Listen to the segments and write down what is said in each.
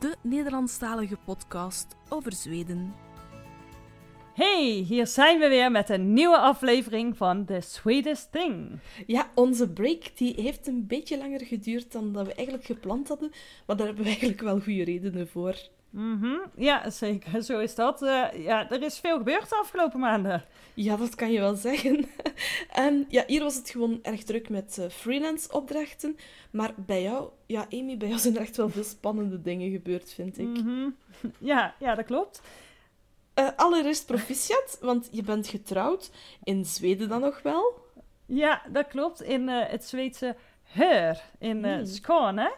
de Nederlandstalige podcast over Zweden. Hey, hier zijn we weer met een nieuwe aflevering van The Sweetest Thing. Ja, onze break die heeft een beetje langer geduurd dan dat we eigenlijk gepland hadden, maar daar hebben we eigenlijk wel goede redenen voor. Mhm, Ja, zeker, zo is dat. Eh, ja, er is veel gebeurd de afgelopen maanden. Ja, dat kan je wel zeggen. en ja, hier was het gewoon erg druk met eh, freelance opdrachten, maar bij jou, ja, Amy, bij jou zijn er echt wel veel spannende dingen gebeurd, vind ik. Mhm. Ja, ja, dat klopt. Eh, allereerst proficiat, want je bent getrouwd in Zweden dan nog wel. Ja, dat klopt. In het Zweedse Hör in Hmm. Skåne.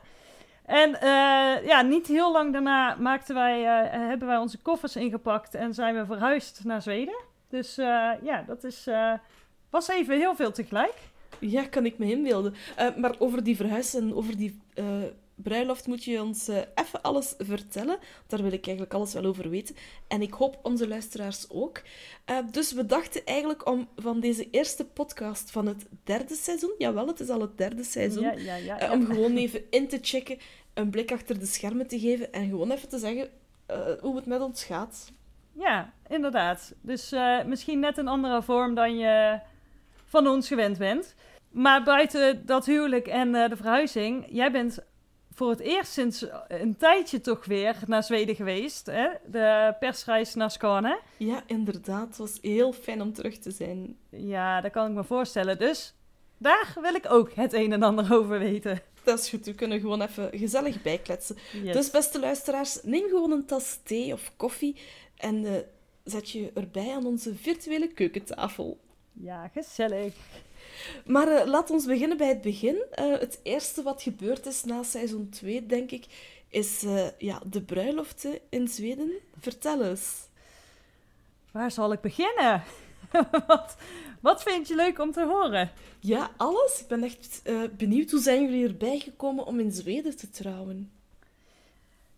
En eh, ja, niet heel lang daarna maakten wij, eh, hebben wij onze koffers ingepakt en zijn we verhuisd naar Zweden. Dus eh, ja, dat is, was even heel veel tegelijk. Ja, kan ik me inbeelden. Maar over die verhuis en over die bruiloft moet je ons even alles vertellen. Daar wil ik eigenlijk alles wel over weten. En ik hoop onze luisteraars ook. Dus we dachten eigenlijk om van deze eerste podcast van het derde seizoen, jawel, het is al het derde seizoen, Ja, ja, ja. ja. om gewoon even in te checken, een blik achter de schermen te geven en gewoon even te zeggen eh, hoe het met ons gaat. Ja, inderdaad. Dus eh, misschien net een andere vorm dan je van ons gewend bent. Maar buiten dat huwelijk en eh, de verhuizing, jij bent voor het eerst sinds een tijdje toch weer naar Zweden geweest. Hè? De persreis naar Skåne. Ja, inderdaad. Het was heel fijn om terug te zijn. Ja, dat kan ik me voorstellen. Dus daar wil ik ook het een en ander over weten. Dat is goed, we kunnen gewoon even gezellig bijkletsen. Yes. Dus beste luisteraars, neem gewoon een tas thee of koffie en eh, zet je erbij aan onze virtuele keukentafel. Ja, gezellig. Maar eh, laat ons beginnen bij het begin. Eh, het eerste wat gebeurd is na seizoen 2, denk ik, is ja, de bruiloften in Zweden. Vertel eens. Waar zal ik beginnen? wat, wat vind je leuk om te horen? Ja, alles. Ik ben echt eh, benieuwd. Hoe zijn jullie erbij gekomen om in Zweden te trouwen?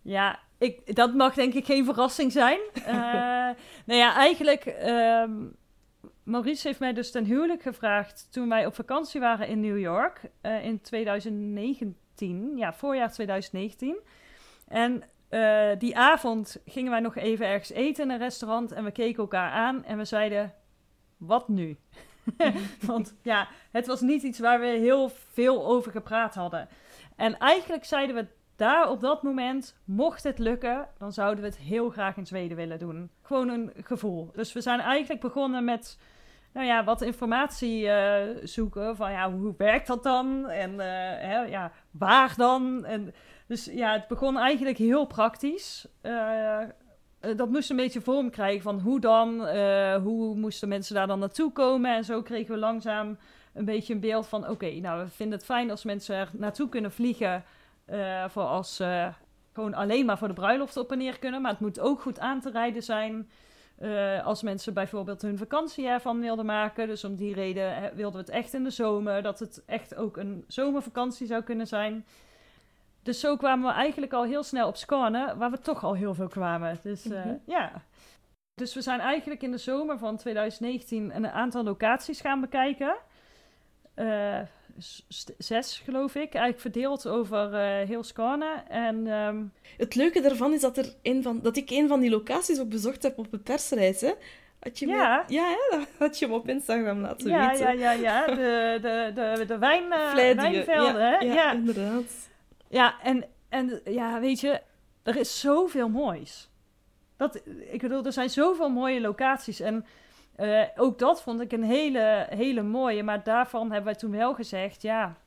Ja, ik, dat mag denk ik geen verrassing zijn. Eh nou ja, eigenlijk... ehm, Maurice heeft mij dus ten huwelijk gevraagd toen wij op vakantie waren in New York eh, in 2019. Ja, voorjaar 2019. En die avond gingen wij nog even ergens eten in een restaurant en we keken elkaar aan en we zeiden, wat nu? Want ja, het was niet iets waar we heel veel over gepraat hadden. En eigenlijk zeiden we daar op dat moment, mocht het lukken, dan zouden we het heel graag in Zweden willen doen. Gewoon een gevoel. Dus we zijn eigenlijk begonnen met, nou ja, wat informatie eh, zoeken. Van ja, hoe werkt dat dan? En eh, hè, ja, waar dan? En, dus ja, het begon eigenlijk heel praktisch. Eh, dat moest een beetje vorm krijgen van hoe dan, eh, hoe moesten mensen daar dan naartoe komen. En zo kregen we langzaam een beetje een beeld van, oké, nou, we vinden het fijn als mensen er naartoe kunnen vliegen. eh, voor als ze gewoon alleen maar voor de bruiloft op en neer kunnen. Maar het moet ook goed aan te rijden zijn. Eh, als mensen bijvoorbeeld hun vakantie ervan wilden maken. Dus om die reden wilden we het echt in de zomer. Dat het echt ook een zomervakantie zou kunnen zijn. Dus zo kwamen we eigenlijk al heel snel op Skåne, waar we toch al heel veel kwamen. Dus eh, Mhm. ja. Dus we zijn eigenlijk in de zomer van 2019 een aantal locaties gaan bekijken. Eh, zes, geloof ik. Eigenlijk verdeeld over eh, heel Skåne. En ehm, Het leuke daarvan is dat, er een van, dat ik een van die locaties ook bezocht heb op een persreis. Hè? Had je me- Ja. ja, hè? dat had je hem op Instagram laten ja, weten. ja, ja, ja. De, de, de, de wijn, wijnvelden, ja, hè? Ja, inderdaad. Ja, en, en ja, weet je, er is zoveel moois. Dat, ik bedoel, er zijn zoveel mooie locaties. En eh, ook dat vond ik een hele, hele mooie. Maar daarvan hebben wij toen wel gezegd, ja,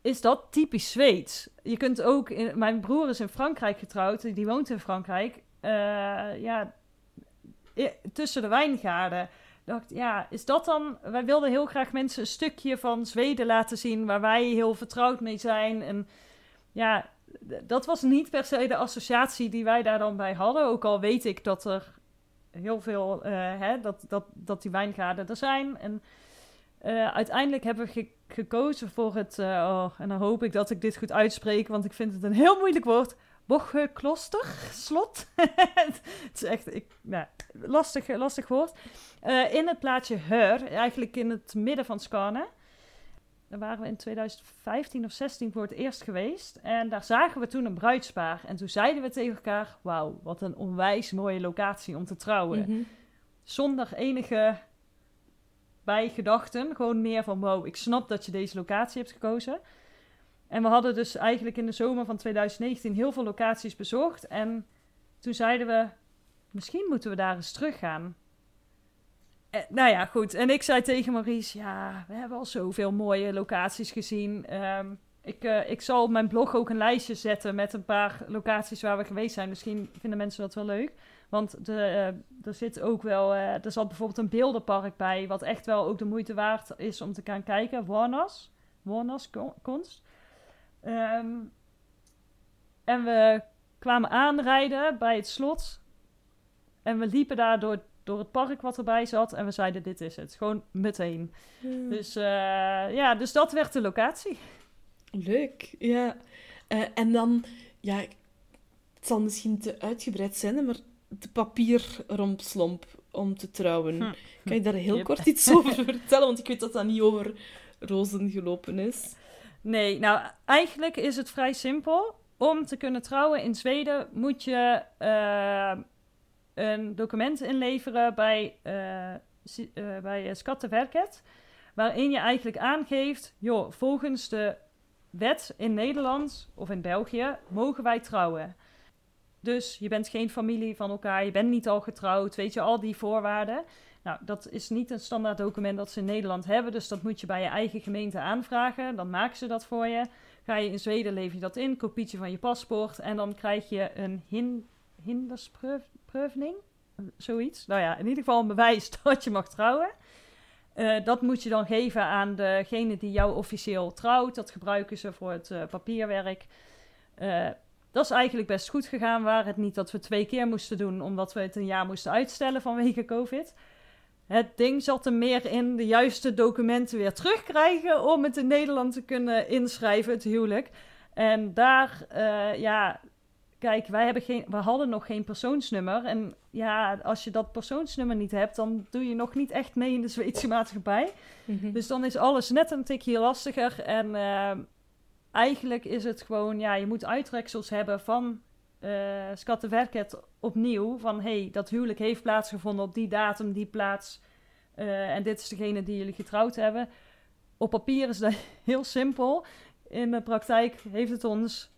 is dat typisch Zweeds? Je kunt ook, in, mijn broer is in Frankrijk getrouwd, die woont in Frankrijk. Eh, ja, tussen de wijngaarden. Dacht, ja, is dat dan... Wij wilden heel graag mensen een stukje van Zweden laten zien... waar wij heel vertrouwd mee zijn. En ja, dat was niet per se de associatie die wij daar dan bij hadden. Ook al weet ik dat er heel veel, eh, hè, dat, dat, dat die wijngaarden er zijn. En uh, uiteindelijk hebben we gekozen voor het, uh, oh, en dan hoop ik dat ik dit goed uitspreek, want ik vind het een heel moeilijk woord. Bochekloster, slot. het is echt ik, nou, lastig, lastig woord. Uh, in het plaatsje Heur, eigenlijk in het midden van Skane. Daar waren we in 2015 of 16 voor het eerst geweest. En daar zagen we toen een bruidspaar. En toen zeiden we tegen elkaar: Wauw, wat een onwijs mooie locatie om te trouwen. Mm -hmm. Zonder enige bijgedachten. Gewoon meer van: Wow, ik snap dat je deze locatie hebt gekozen. En we hadden dus eigenlijk in de zomer van 2019 heel veel locaties bezocht. En toen zeiden we: Misschien moeten we daar eens terug gaan. Eh, nou ja, goed. En ik zei tegen Maurice: Ja, we hebben al zoveel mooie locaties gezien. Um, ik, uh, ik zal op mijn blog ook een lijstje zetten met een paar locaties waar we geweest zijn. Misschien vinden mensen dat wel leuk. Want de, uh, er zit ook wel, uh, er zat bijvoorbeeld een beeldenpark bij, wat echt wel ook de moeite waard is om te gaan kijken. Warnas, Warnas Konst. Um, en we kwamen aanrijden bij het slot. En we liepen daar door, door het park wat erbij zat. En we zeiden, dit is het. Gewoon meteen. Hmm. Dus uh, ja, dus dat werd de locatie. Leuk, ja. Uh, en dan, ja, het zal misschien te uitgebreid zijn, maar de papierrompslomp om te trouwen. Hm. Kan je daar heel yep. kort iets over vertellen? Want ik weet dat dat niet over rozen gelopen is. Nee, nou eigenlijk is het vrij simpel. Om te kunnen trouwen in Zweden moet je uh, een document inleveren bij, uh, uh, bij Skatteverket. Waarin je eigenlijk aangeeft, joh, volgens de wet in Nederland of in België mogen wij trouwen. Dus je bent geen familie van elkaar, je bent niet al getrouwd, weet je, al die voorwaarden. Nou, dat is niet een standaard document dat ze in Nederland hebben, dus dat moet je bij je eigen gemeente aanvragen. Dan maken ze dat voor je. Ga je in Zweden, lever je dat in, kopietje van je paspoort en dan krijg je een hin zoiets. Nou ja, in ieder geval een bewijs dat je mag trouwen. Uh, dat moet je dan geven aan degene die jou officieel trouwt. Dat gebruiken ze voor het uh, papierwerk. Uh, dat is eigenlijk best goed gegaan. Waar het niet dat we twee keer moesten doen, omdat we het een jaar moesten uitstellen vanwege COVID. Het ding zat er meer in de juiste documenten weer terugkrijgen om het in Nederland te kunnen inschrijven, het huwelijk. En daar, uh, ja, kijk, wij hebben geen, we hadden nog geen persoonsnummer. En ja, als je dat persoonsnummer niet hebt, dan doe je nog niet echt mee in de Zweedse maatschappij. Mm -hmm. Dus dan is alles net een tikje lastiger. En uh, eigenlijk is het gewoon, ja, je moet uittreksels hebben van uh, opnieuw. Van hey, dat huwelijk heeft plaatsgevonden op die datum, die plaats. Uh, en dit is degene die jullie getrouwd hebben. Op papier is dat heel simpel. In de praktijk heeft het ons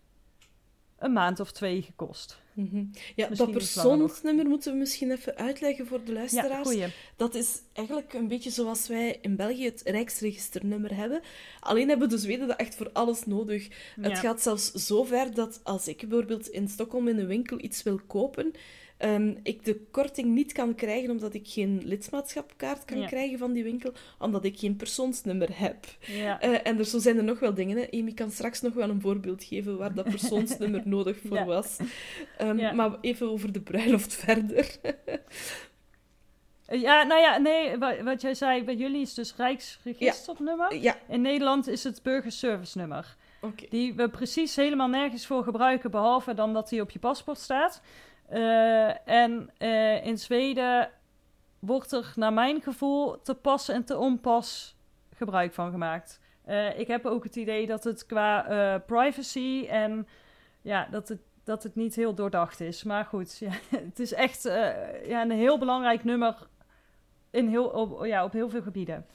een maand of twee gekost. Mm -hmm. Ja, misschien dat persoonsnummer moeten we misschien even uitleggen voor de luisteraars. Ja, dat is eigenlijk een beetje zoals wij in België het Rijksregisternummer hebben. Alleen hebben de Zweden dat echt voor alles nodig. Ja. Het gaat zelfs zo ver dat als ik bijvoorbeeld in Stockholm in een winkel iets wil kopen, um, ik de korting niet kan krijgen omdat ik geen lidmaatschapkaart kan ja. krijgen van die winkel, omdat ik geen persoonsnummer heb. Ja. Uh, en er, zo zijn er nog wel dingen. Hè. Amy kan straks nog wel een voorbeeld geven waar dat persoonsnummer nodig voor was. Um, maar even over de bruiloft verder. Ja, nou ja, nee, wat jij zei, bij jullie is dus Rijksregisternummer. Ja. In Nederland is het burgerservice-nummer. Okay. Die we precies helemaal nergens voor gebruiken, behalve dan dat die op je paspoort staat. Uh, en uh, in Zweden wordt er naar mijn gevoel te pas en te onpas gebruik van gemaakt. Uh, ik heb ook het idee dat het qua privacy en ja, dat het, dat het niet heel doordacht is. Maar goed, ja, het is echt ja, een heel belangrijk nummer in heel, op, ja, op heel veel gebieden.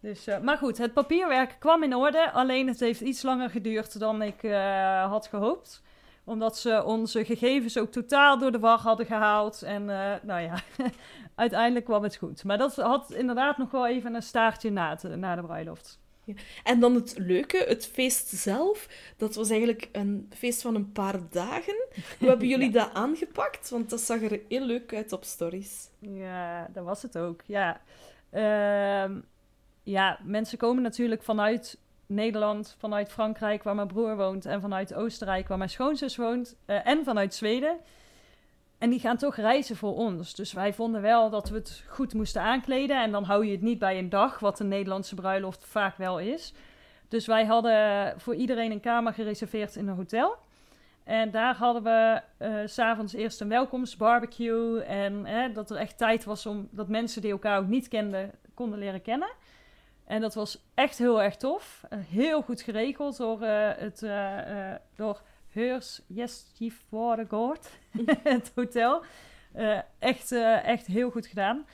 Dus, maar goed, het papierwerk kwam in orde. Alleen het heeft iets langer geduurd dan ik had gehoopt. Omdat ze onze gegevens ook totaal door de war hadden gehaald. En uh, nou ja, uiteindelijk kwam het goed. Maar dat had inderdaad nog wel even een staartje na, te, na de bruiloft. Ja. En dan het leuke, het feest zelf. Dat was eigenlijk een feest van een paar dagen. Hoe hebben jullie ja. dat aangepakt? Want dat zag er heel leuk uit op stories. Ja, dat was het ook. Ja, uh, ja mensen komen natuurlijk vanuit Nederland, vanuit Frankrijk, waar mijn broer woont, en vanuit Oostenrijk, waar mijn schoonzus woont, eh, en vanuit Zweden. En die gaan toch reizen voor ons. Dus wij vonden wel dat we het goed moesten aankleden. En dan hou je het niet bij een dag, wat een Nederlandse bruiloft vaak wel is. Dus wij hadden voor iedereen een kamer gereserveerd in een hotel. En daar hadden we uh, s'avonds eerst een welkomstbarbecue. En dat er echt tijd was om dat mensen die elkaar ook niet kenden, konden leren kennen. En dat was echt heel erg tof. Uh, heel goed geregeld door, uh, het, door Heurs Gjesgifwaardegaard, het hotel. echt, echt heel goed gedaan.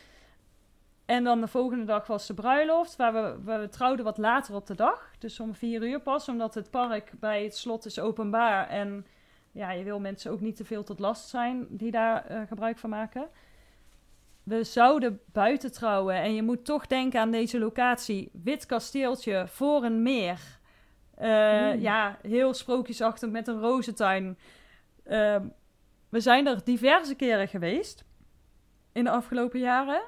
En dan de volgende dag was de bruiloft, waar we, we trouwden wat later op de dag. Dus om vier uur pas, omdat het park bij het slot is openbaar. En ja, je wil mensen ook niet te veel tot last zijn die daar uh, gebruik van maken. We zouden buiten trouwen en je moet toch denken aan deze locatie. Wit kasteeltje voor een meer. Uh, Ja, heel sprookjesachtig met een rozentuin. Uh, we zijn er diverse keren geweest in de afgelopen jaren.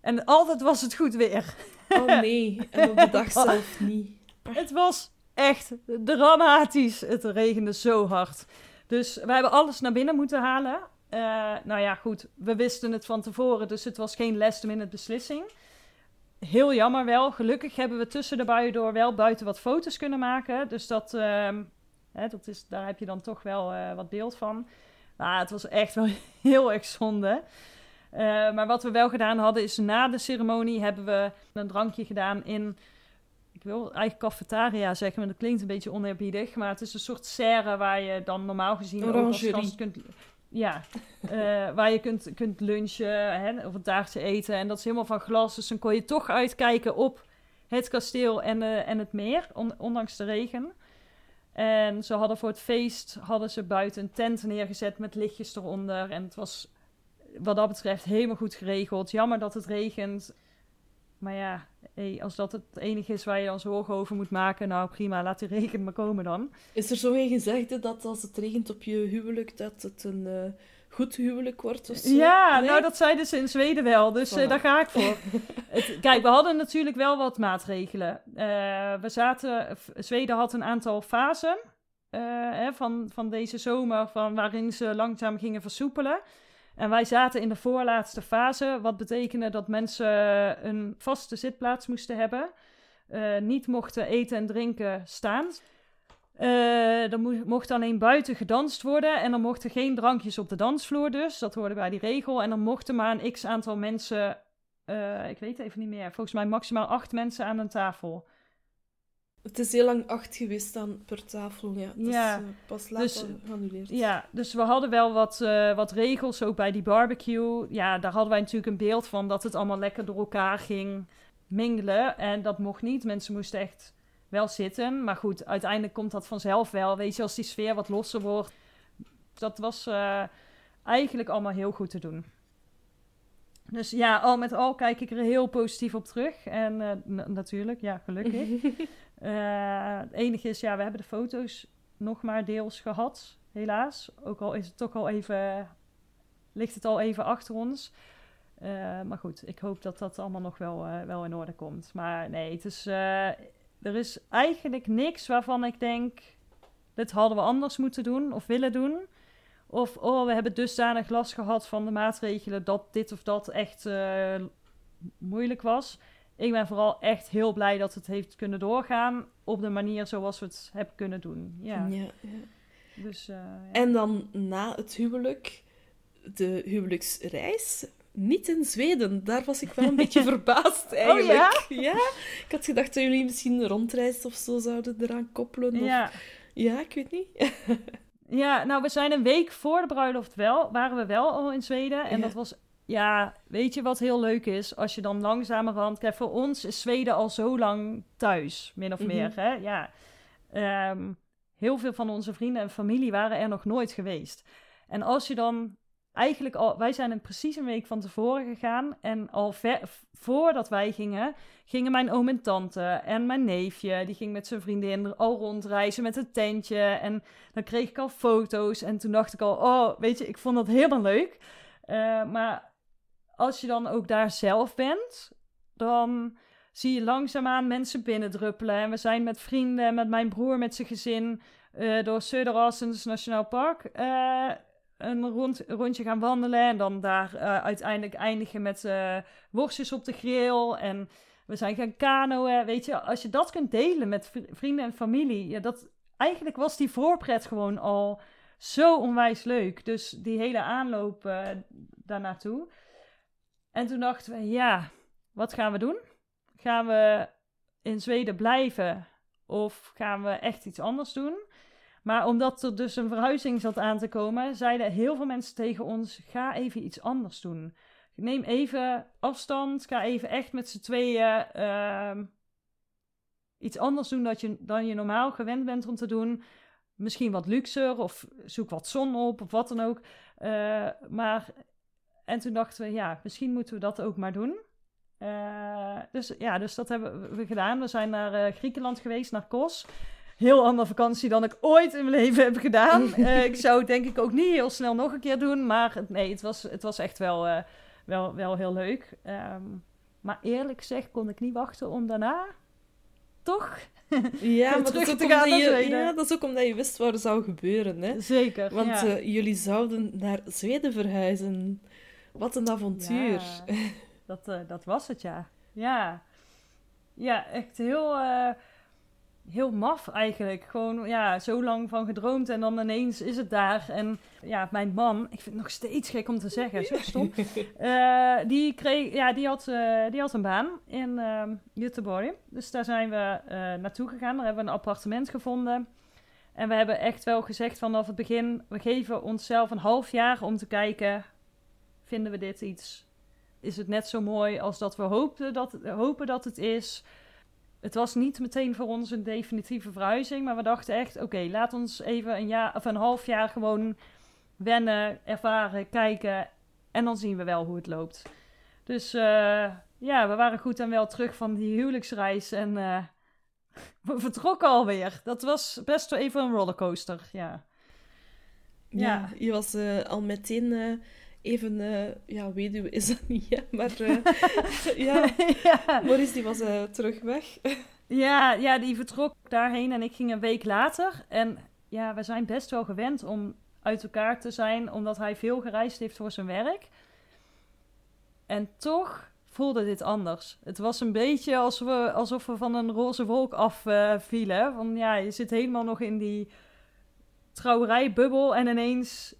En altijd was het goed weer. Oh nee, en op de dag zelf niet. Het was echt dramatisch. Het regende zo hard. Dus we hebben alles naar binnen moeten halen. Uh, nou ja, goed, we wisten het van tevoren, dus het was geen last minute beslissing. Heel jammer wel. Gelukkig hebben we tussen de buien door wel buiten wat foto's kunnen maken. Dus dat, uh, hè, dat is, daar heb je dan toch wel uh, wat beeld van. Maar het was echt wel heel erg zonde. Uh, maar wat we wel gedaan hadden is na de ceremonie hebben we een drankje gedaan in ik wil eigenlijk cafetaria zeggen, maar dat klinkt een beetje oneerbiedig. Maar het is een soort serre waar je dan normaal gezien ook als gast kunt... Ja, uh, waar je kunt, kunt lunchen hè, of een taartje eten. En dat is helemaal van glas. Dus dan kon je toch uitkijken op het kasteel en, uh, en het meer, on, ondanks de regen. En ze hadden voor het feest hadden ze buiten een tent neergezet met lichtjes eronder. En het was wat dat betreft helemaal goed geregeld. Jammer dat het regent. Maar ja, hey, als dat het enige is waar je dan zorgen over moet maken, nou prima, laat die regen maar komen dan. Is er zo geen gezegde dat als het regent op je huwelijk, dat het een uh, goed huwelijk wordt of zo? Ja, nee? nou dat zeiden ze in Zweden wel, dus uh, daar ga ik voor. het, kijk, we hadden natuurlijk wel wat maatregelen. Uh, we zaten, Zweden had een aantal fasen hè, van, van deze zomer, van waarin ze langzaam gingen versoepelen. En wij zaten in de voorlaatste fase, wat betekende dat mensen een vaste zitplaats moesten hebben. Uh, niet mochten eten en drinken staan. Uh, er mo mocht alleen buiten gedanst worden en er mochten geen drankjes op de dansvloer dus. Dat hoorde bij die regel. En er mochten maar een x aantal mensen, uh, ik weet even niet meer, volgens mij maximaal acht mensen aan een tafel. Het is heel lang acht geweest dan per tafel, ja. Dat ja. Is, uh, pas later dus, geannuleerd. Ja, dus we hadden wel wat, uh, wat regels, ook bij die barbecue. Ja, daar hadden wij natuurlijk een beeld van dat het allemaal lekker door elkaar ging mingelen. En dat mocht niet. Mensen moesten echt wel zitten. Maar goed, uiteindelijk komt dat vanzelf wel. Weet je, als die sfeer wat losser wordt. Dat was uh, eigenlijk allemaal heel goed te doen. Dus ja, al met al kijk ik er heel positief op terug. En natuurlijk, ja, gelukkig. Uh, het enige is, ja, we hebben de foto's nog maar deels gehad, helaas. Ook al is het toch al even, ligt het al even achter ons. Uh, maar goed, ik hoop dat dat allemaal nog wel, wel in orde komt. Maar nee, het is, er is eigenlijk niks waarvan ik denk, dit hadden we anders moeten doen of willen doen. Of, oh, we hebben dusdanig last gehad van de maatregelen dat dit of dat echt moeilijk was ik ben vooral echt heel blij dat het heeft kunnen doorgaan op de manier zoals we het hebben kunnen doen. Ja. ja, ja. Dus, uh, ja. En dan na het huwelijk, de huwelijksreis. Niet in Zweden. Daar was ik wel een beetje verbaasd eigenlijk. Oh, ja? ja? Ik had gedacht dat jullie misschien een rondreis of zo zouden eraan koppelen. Of... Ja. Ja, ik weet niet. ja, nou, we zijn een week voor de bruiloft wel, waren we wel al in Zweden. En dat was ja, weet je wat heel leuk is? Als je dan langzamerhand... Kijk, voor ons is Zweden al zo lang thuis, min of meer. Mhm. Hè? Ja. Um, heel veel van onze vrienden en familie waren er nog nooit geweest. En als je dan eigenlijk al... Wij zijn een precies een week van tevoren gegaan. En al voordat wij gingen, gingen mijn oom en tante en mijn neefje... Die ging met zijn vriendin al rondreizen met het tentje. En dan kreeg ik al foto's. En toen dacht ik al, oh, weet je, ik vond dat helemaal leuk... Uh, maar als je dan ook daar zelf bent, dan zie je langzaamaan mensen binnendruppelen. En we zijn met vrienden, met mijn broer, met zijn gezin, uh, door Söderossens Nationaal Park uh, een rond, rondje gaan wandelen. En dan daar uh, uiteindelijk eindigen met worstjes op de grill. En we zijn gaan kanoën. Weet je, als je dat kunt delen met vrienden en familie, ja, dat, eigenlijk was die voorpret gewoon al zo onwijs leuk. Dus die hele aanloop uh, daar naartoe. En toen dachten we, ja, wat gaan we doen? Gaan we in Zweden blijven of gaan we echt iets anders doen? Maar omdat er dus een verhuizing zat aan te komen, zeiden heel veel mensen tegen ons: ga even iets anders doen. Neem even afstand, ga even echt met z'n tweeën uh, iets anders doen dat je, dan je normaal gewend bent om te doen. Misschien wat luxer of zoek wat zon op of wat dan ook. Uh, maar, en toen dachten we, ja, misschien moeten we dat ook maar doen. Uh, dus ja, dus dat hebben we gedaan. We zijn naar uh, Griekenland geweest, naar Kos. Heel andere vakantie dan ik ooit in mijn leven heb gedaan. ik zou het denk ik ook niet heel snel nog een keer doen. Maar nee, het was, het was echt wel, wel, wel heel leuk. Um, maar eerlijk gezegd kon ik niet wachten om daarna toch ja, maar terug dat te gaan je, Ja, dat is ook omdat je wist wat er zou gebeuren. Hè? Zeker, Want uh, jullie zouden naar Zweden verhuizen. Wat een avontuur. Ja, dat, dat was het, ja. Ja, ja echt heel... Heel maf eigenlijk. Gewoon ja, zo lang van gedroomd en dan ineens is het daar. En ja, mijn man, ik vind het nog steeds gek om te zeggen, zo stom. uh, die, kreeg, ja, die, had, uh, die had een baan in uh, Göteborg. Dus daar zijn we uh, naartoe gegaan. Daar hebben we een appartement gevonden. En we hebben echt wel gezegd vanaf het begin, we geven onszelf een half jaar om te kijken, vinden we dit iets? Is het net zo mooi als dat we hoopten dat, hopen dat het is? Het was niet meteen voor ons een definitieve verhuizing, maar we dachten echt: oké, laat ons even een jaar of een half jaar gewoon wennen, ervaren, kijken en dan zien we wel hoe het loopt. Dus uh, ja, we waren goed en wel terug van die huwelijksreis en uh, we vertrokken alweer. Dat was best wel even een rollercoaster, ja. Ja, ja je was uh, al meteen even, ja, weduwe is dat niet, hè? maar ja, ja, Maurice die was terug weg. ja, ja, die vertrok daarheen en ik ging een week later. En ja, we zijn best wel gewend om uit elkaar te zijn, omdat hij veel gereisd heeft voor zijn werk. En toch voelde dit anders. Het was een beetje alsof we, alsof we van een roze wolk afvielen. Uh, van ja, je zit helemaal nog in die trouwerijbubbel en ineens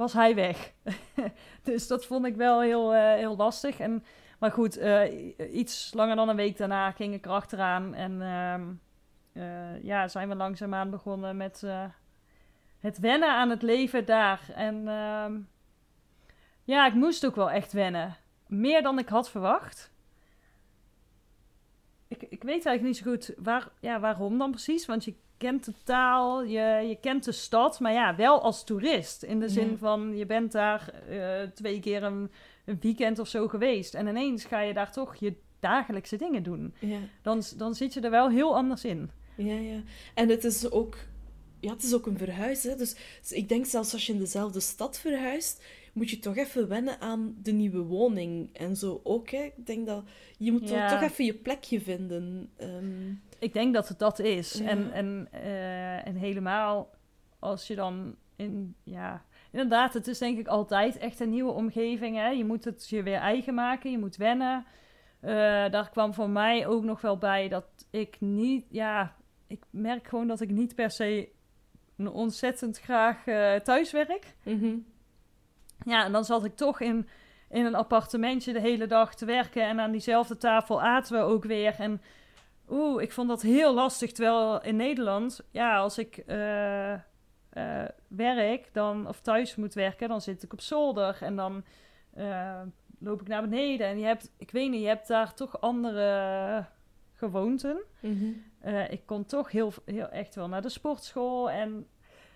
was hij weg. dus dat vond ik wel heel, uh, heel lastig. En, maar goed, uh, iets langer dan een week daarna ging ik erachteraan. En uh, ja, zijn we langzaamaan begonnen met het wennen aan het leven daar. En ehm, ja, ik moest ook wel echt wennen. Meer dan ik had verwacht. Ik, ik weet eigenlijk niet zo goed waar, ja, waarom dan precies. Want je kent de taal, je, je kent de stad, maar ja, wel als toerist. In de zin van, je bent daar uh, twee keer een, een, weekend of zo geweest. En ineens ga je daar toch je dagelijkse dingen doen. Ja. Dan, dan zit je er wel heel anders in. Ja, ja. En het is ook, ja, het is ook een verhuis. Hè? Dus ik denk zelfs als je in dezelfde stad verhuist, moet je toch even wennen aan de nieuwe woning en zo ook. Hè? Ik denk dat je moet ja. toch even je plekje vinden. Um... Ik denk dat het dat is. Ja. En, en, uh, en helemaal als je dan in, ja, inderdaad, het is denk ik altijd echt een nieuwe omgeving. Hè? Je moet het je weer eigen maken, je moet wennen. Uh, daar kwam voor mij ook nog wel bij dat ik niet, ja, ik merk gewoon dat ik niet per se ontzettend graag uh, thuis werk. Mm -hmm. Ja, en dan zat ik toch in, in een appartementje de hele dag te werken. En aan diezelfde tafel aten we ook weer. En oeh, ik vond dat heel lastig. Terwijl in Nederland, ja, als ik uh, uh, werk dan, of thuis moet werken, dan zit ik op zolder. En dan loop ik naar beneden. En je hebt, ik weet niet, je hebt daar toch andere gewoonten. Mm -hmm. Ik kon toch heel, heel echt wel naar de sportschool. En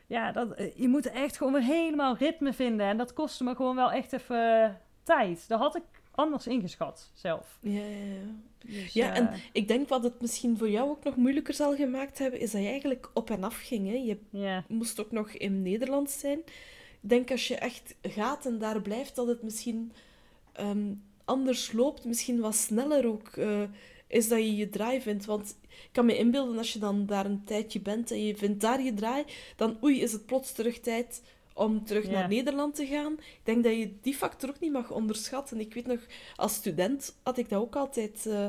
ja, dat, eh, je moet echt gewoon weer helemaal ritme vinden. En dat kostte me gewoon wel echt even tijd. Dat had ik anders ingeschat zelf. Ja, ja, ja. Dus, ja en ik denk wat het misschien voor jou ook nog moeilijker zal gemaakt hebben, is dat je eigenlijk op en af ging. Hè? Je ja. moest ook nog in Nederland zijn. Ik denk als je echt gaat en daar blijft, dat het misschien um, anders loopt. Misschien wat sneller ook uh, is dat je je draai vindt. Want ik kan me inbeelden, als je dan daar een tijdje bent en je vindt daar je draai, dan oei, is het plots terug tijd om terug Ja. naar Nederland te gaan. Ik denk dat je die factor ook niet mag onderschatten. Ik weet nog, als student had ik dat ook altijd... eh,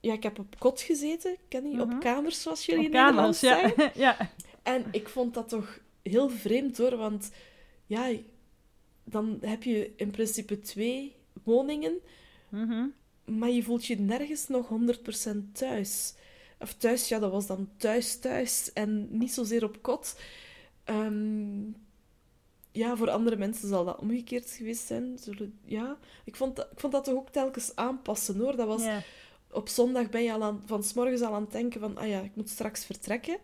ja, ik heb op kot gezeten, ken je? Mhm. Op kamers, zoals jullie Op in Nederland kamers, ja. zeggen. ja. En ik vond dat toch heel vreemd hoor, want ja, dan heb je in principe twee woningen, Mhm. Maar je voelt je nergens nog 100% thuis. Of thuis, ja, dat was dan thuis thuis en niet zozeer op kot. Ehm, ja, voor andere mensen zal dat omgekeerd geweest zijn. Zullen, ja, ik vond, dat, ik vond dat toch ook telkens aanpassen hoor. Dat was, Ja. op zondag ben je al aan, van 's morgens al aan het denken van, ah ja, ik moet straks vertrekken.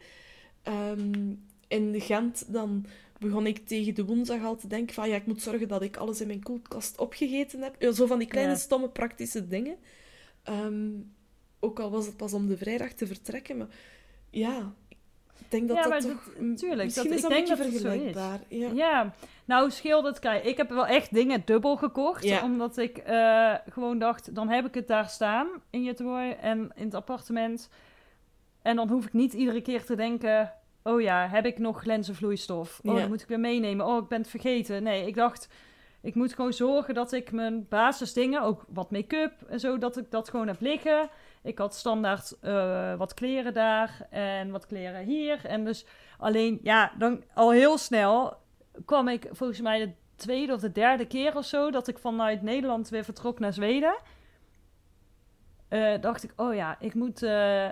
Ehm, in Gent dan begon ik tegen de woensdag al te denken van, ja, ik moet zorgen dat ik alles in mijn koelkast opgegeten heb. Zo van die kleine, Ja. stomme, praktische dingen. Ehm, ook al was het pas om de vrijdag te vertrekken, maar ja, ik denk dat Ja, dat toch... dat- tuurlijk, Misschien dat- is ik dat een denk beetje dat vergelijkbaar. Ja. Ja, nou scheelt het. Kijk, ik heb wel echt dingen dubbel gekocht. Ja. Omdat ik eh, gewoon dacht, dan heb ik het daar staan in Jetwooi en in het appartement. En dan hoef ik niet iedere keer te denken, oh ja, heb ik nog lenzenvloeistof? Oh, Ja. dat moet ik weer meenemen. Oh, ik ben het vergeten. Nee, ik dacht, ik moet gewoon zorgen dat ik mijn basisdingen, ook wat make-up en zo, dat ik dat gewoon heb liggen. Ik had standaard eh, wat kleren daar en wat kleren hier. En dus alleen, ja, dan al heel snel kwam ik volgens mij de tweede of de derde keer of zo dat ik vanuit Nederland weer vertrok naar Zweden. Eh, dacht ik, oh ja, ik moet, eh,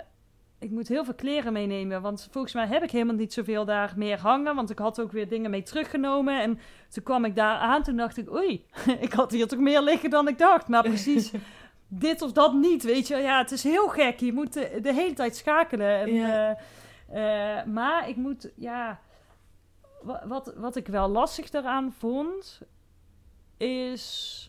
ik moet heel veel kleren meenemen. Want volgens mij heb ik helemaal niet zoveel daar meer hangen. Want ik had ook weer dingen mee teruggenomen. En toen kwam ik daar aan. Toen dacht ik, oei, ik had hier toch meer liggen dan ik dacht. Maar precies dit of dat niet, weet je. Ja, het is heel gek. Je moet de, de hele tijd schakelen. En, Ja. eh, eh, maar ik moet, ja... wa- Wat, wat ik wel lastig daaraan vond, is...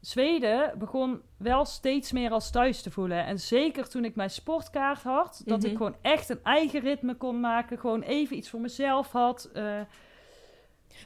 Zweden begon wel steeds meer als thuis te voelen. En zeker toen ik mijn sportkaart had, dat Mhm. ik gewoon echt een eigen ritme kon maken. Gewoon even iets voor mezelf had. eh,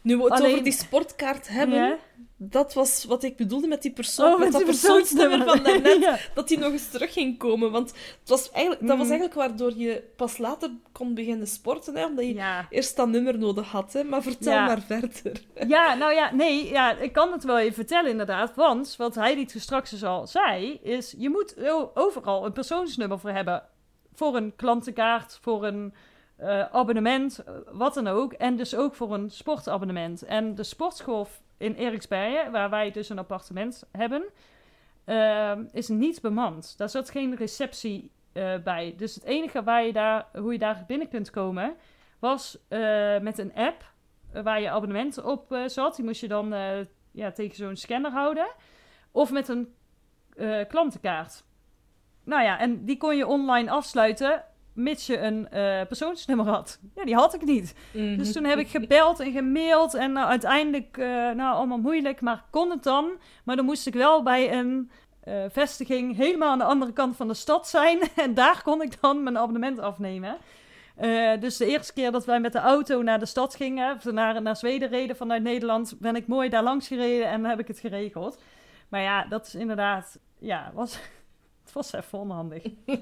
Nu we het Alleen- over die sportkaart hebben, ja. dat was wat ik bedoelde met die persoon, Oh, met, dat persoonsnummer van daarnet. ja. dat die nog eens terug ging komen. Want het was eigenlijk, dat was Mhm. eigenlijk waardoor je pas later kon beginnen sporten, hè, omdat je Ja. eerst dat nummer nodig had. Hè. Maar vertel maar verder. ja, nou ja, nee, ja, ik kan het wel even vertellen inderdaad. Want wat hij straks dus al zei, is je moet overal een persoonsnummer voor hebben. Voor een klantenkaart, voor een eh, abonnement, eh, wat dan ook. En dus ook voor een sportabonnement. En de sportschool in Eriksbergen, waar wij dus een appartement hebben, ehm, is niet bemand. Daar zat geen receptie eh, bij. Dus het enige waar je daar, hoe je daar binnen kunt komen, was eh, met een app eh, waar je abonnement op eh, zat. Die moest je dan eh, ja, tegen zo'n scanner houden. Of met een eh, klantenkaart. Nou ja, en die kon je online afsluiten, mits je een eh, persoonsnummer had. Ja, die had ik niet. Dus toen heb ik gebeld en gemaild en nou, uiteindelijk, eh, nou allemaal moeilijk, maar kon het dan. Maar dan moest ik wel bij een eh, vestiging helemaal aan de andere kant van de stad zijn. En daar kon ik dan mijn abonnement afnemen. Dus de eerste keer dat wij met de auto naar de stad gingen, naar, naar Zweden reden vanuit Nederland, ben ik mooi daar langs gereden en heb ik het geregeld. Maar ja, dat is inderdaad, ja, was, was even onhandig.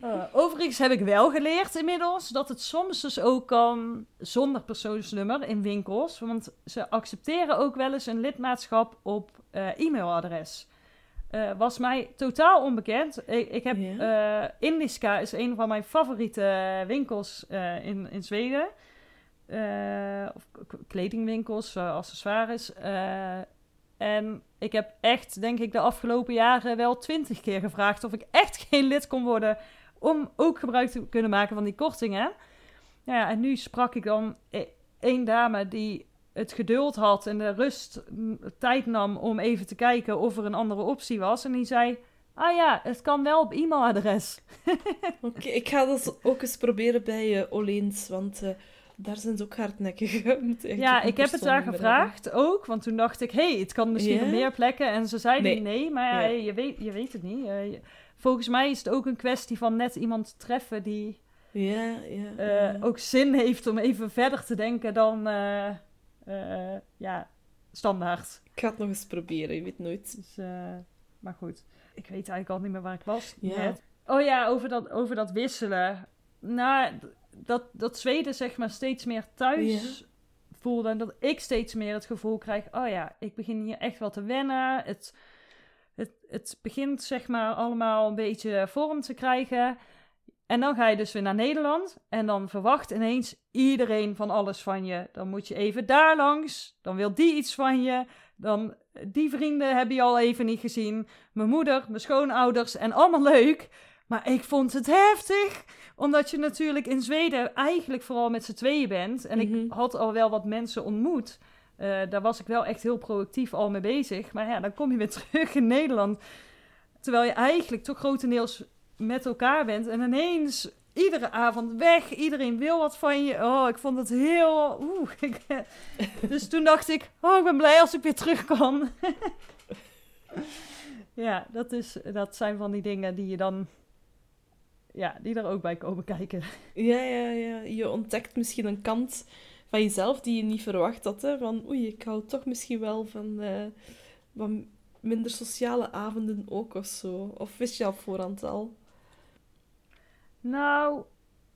Eh, overigens heb ik wel geleerd inmiddels dat het soms dus ook kan zonder persoonsnummer in winkels. Want ze accepteren ook wel eens een lidmaatschap op eh, e-mailadres. Eh, was mij totaal onbekend. Ik, ik heb Indiska is een van mijn favoriete winkels in, in Zweden. Of kledingwinkels, accessoires. En ik heb echt, denk ik, de afgelopen jaren wel twintig keer gevraagd of ik echt geen lid kon worden om ook gebruik te kunnen maken van die kortingen. Nou ja, en nu sprak ik dan e- één dame die het geduld had en de rust tijd nam om even te kijken of er een andere optie was. En die zei, ah ja, het kan wel op e-mailadres. Oké, ik ga dat ook eens proberen bij eh Oleens, want eh, daar zijn ze ook hardnekkig. Ja, ik heb het daar gevraagd ook, want toen dacht ik, hé, hey, het kan misschien op meer plekken. En ze zeiden nee, Nee. maar ja. Je, weet, je weet het niet. Eh, volgens mij is het ook een kwestie van net iemand treffen die. Ja, ja. eh, ook zin heeft om even verder te denken dan, eh, ja, standaard. Ik ga het nog eens proberen, je weet nooit. Dus, maar goed. ik weet eigenlijk al niet meer waar ik was. Ja. net. Oh ja, over dat, over dat wisselen. Nou, dat, dat Zweden zeg maar steeds meer thuis voelde. En dat ik steeds meer het gevoel krijg... Oh ja, ik begin hier echt wel te wennen. Het, het, het begint zeg maar allemaal een beetje vorm te krijgen. En dan ga je dus weer naar Nederland. En dan verwacht ineens iedereen van alles van je. Dan moet je even daar langs. Dan wil die iets van je. Dan die vrienden heb je al even niet gezien. Mijn moeder, mijn schoonouders en allemaal leuk. Maar ik vond het heftig. Omdat je natuurlijk in Zweden eigenlijk vooral met z'n tweeën bent. En Mhm. ik had al wel wat mensen ontmoet. Eh, daar was ik wel echt heel proactief al mee bezig. Maar ja, dan kom je weer terug in Nederland. Terwijl je eigenlijk toch grotendeels met elkaar bent. En ineens iedere avond weg. Iedereen wil wat van je. Oh, ik vond het heel... Oeh. ik- dus toen dacht ik... Oh, ik ben blij als ik weer terug kan. ja, dat, is, dat zijn van die dingen die je dan... Ja, die er ook bij komen kijken. Ja, ja, ja. Je ontdekt misschien een kant van jezelf die je niet verwacht had. Hè? Van, oei, ik hou toch misschien wel van, eh, van minder sociale avonden ook of zo. Of wist je al voorhand al? Nou,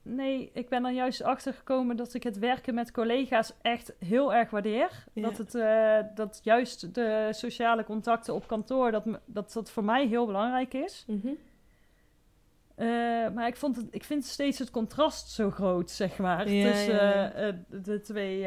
nee, ik ben er juist achter gekomen dat ik het werken met collega's echt heel erg waardeer. Ja. Dat, het, eh, dat juist de sociale contacten op kantoor, dat, dat dat voor mij heel belangrijk is. Mhm. Eh, maar ik, vond het, ik vind steeds het contrast zo groot, zeg maar, Ja, tussen ja, ja. eh, eh, de twee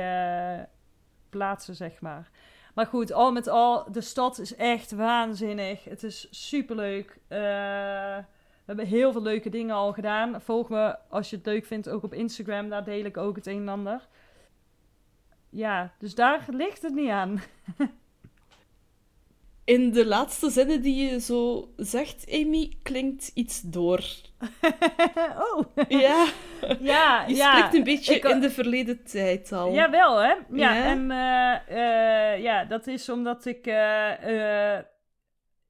plaatsen, zeg maar. Maar goed, al met al, de stad is echt waanzinnig. Het is superleuk. We hebben heel veel leuke dingen al gedaan. Volg me als je het leuk vindt ook op Instagram. Daar deel ik ook het een en ander. Ja, dus daar ligt het niet aan. In de laatste zinnen die je zo zegt, Amy, klinkt iets door. oh, Ja, ja, je ja. spreekt een beetje Ik- in de verleden tijd al. Jawel, hè? Ja, Ja? en eh, eh, ja, dat is omdat ik eh,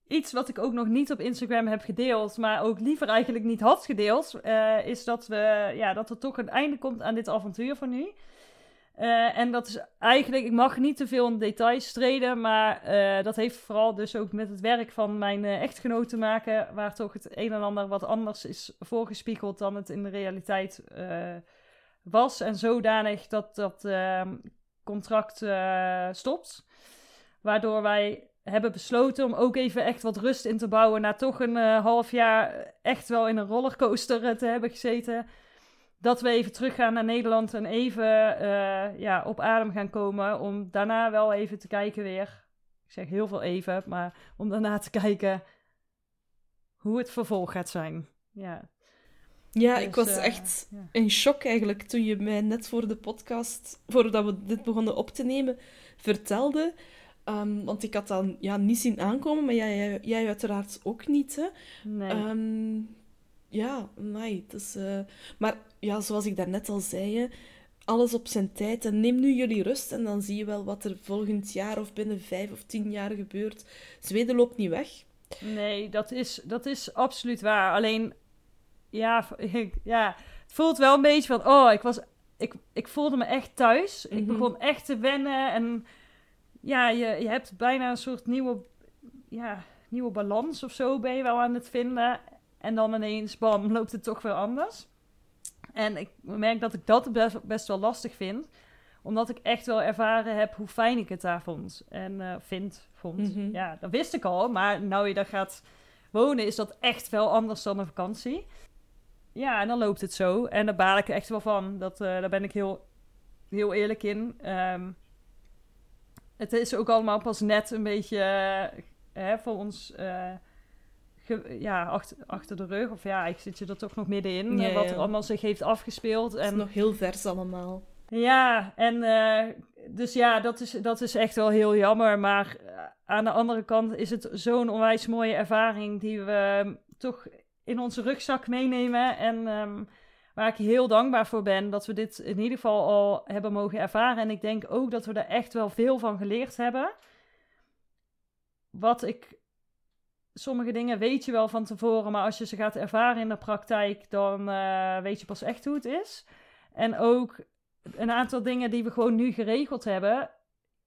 iets wat ik ook nog niet op Instagram heb gedeeld, maar ook liever eigenlijk niet had gedeeld, is dat, we, ja, dat er toch een einde komt aan dit avontuur van nu. Eh, en dat is eigenlijk, ik mag niet te veel in details treden, maar eh, dat heeft vooral dus ook met het werk van mijn eh, echtgenoot te maken, waar toch het een en ander wat anders is voorgespiegeld dan het in de realiteit was. En zodanig dat dat ehm, contract stopt. Waardoor wij hebben besloten om ook even echt wat rust in te bouwen. Na toch een half jaar echt wel in een rollercoaster te hebben gezeten. Dat we even teruggaan naar Nederland en even eh, ja, op adem gaan komen. Om daarna wel even te kijken weer. Ik zeg heel veel even, maar om daarna te kijken hoe het vervolg gaat zijn. Ja, Ja, Dus, ik was eh, echt ja. in shock eigenlijk toen je mij net voor de podcast, voordat we dit begonnen op te nemen, vertelde. Ehm, want ik had dan ja, niet zien aankomen, maar jij, jij, jij uiteraard ook niet. Hè? nee. Ehm, ja, nee. Dus, eh, maar ja, zoals ik daarnet al zei, alles op zijn tijd. En neem nu jullie rust en dan zie je wel wat er volgend jaar of binnen vijf of tien jaar gebeurt. Zweden loopt niet weg. Nee, dat is, dat is absoluut waar. Alleen, ja, ja, het voelt wel een beetje van, oh, ik was, ik, ik voelde me echt thuis. Ik Mhm. begon echt te wennen en ja, je, je hebt bijna een soort nieuwe, ja, nieuwe balans of zo ben je wel aan het vinden. En dan ineens, bam, loopt het toch weer anders. En ik merk dat ik dat best, best wel lastig vind. Omdat ik echt wel ervaren heb hoe fijn ik het daar vond. En eh, vind, vond. Mhm. Ja, dat wist ik al. Maar nou je daar gaat wonen, is dat echt wel anders dan een vakantie. Ja, en dan loopt het zo. En daar baal ik er echt wel van. Dat, eh, daar ben ik heel, heel eerlijk in. Ehm, het is ook allemaal pas net een beetje eh, hè, voor ons ge- ja, achter, achter de rug. Of ja, ik zit je er toch nog middenin. Ja, eh, wat er allemaal zich heeft afgespeeld. Het is En nog heel vers allemaal. ja, en eh, dus ja, dat is, dat is echt wel heel jammer. Maar eh, aan de andere kant is het zo'n onwijs mooie ervaring die we ehm, toch in onze rugzak meenemen. En ehm, waar ik heel dankbaar voor ben dat we dit in ieder geval al hebben mogen ervaren. En ik denk ook dat we er echt wel veel van geleerd hebben. Wat ik. Sommige dingen weet je wel van tevoren, maar als je ze gaat ervaren in de praktijk, dan eh, weet je pas echt hoe het is. En ook een aantal dingen die we gewoon nu geregeld hebben.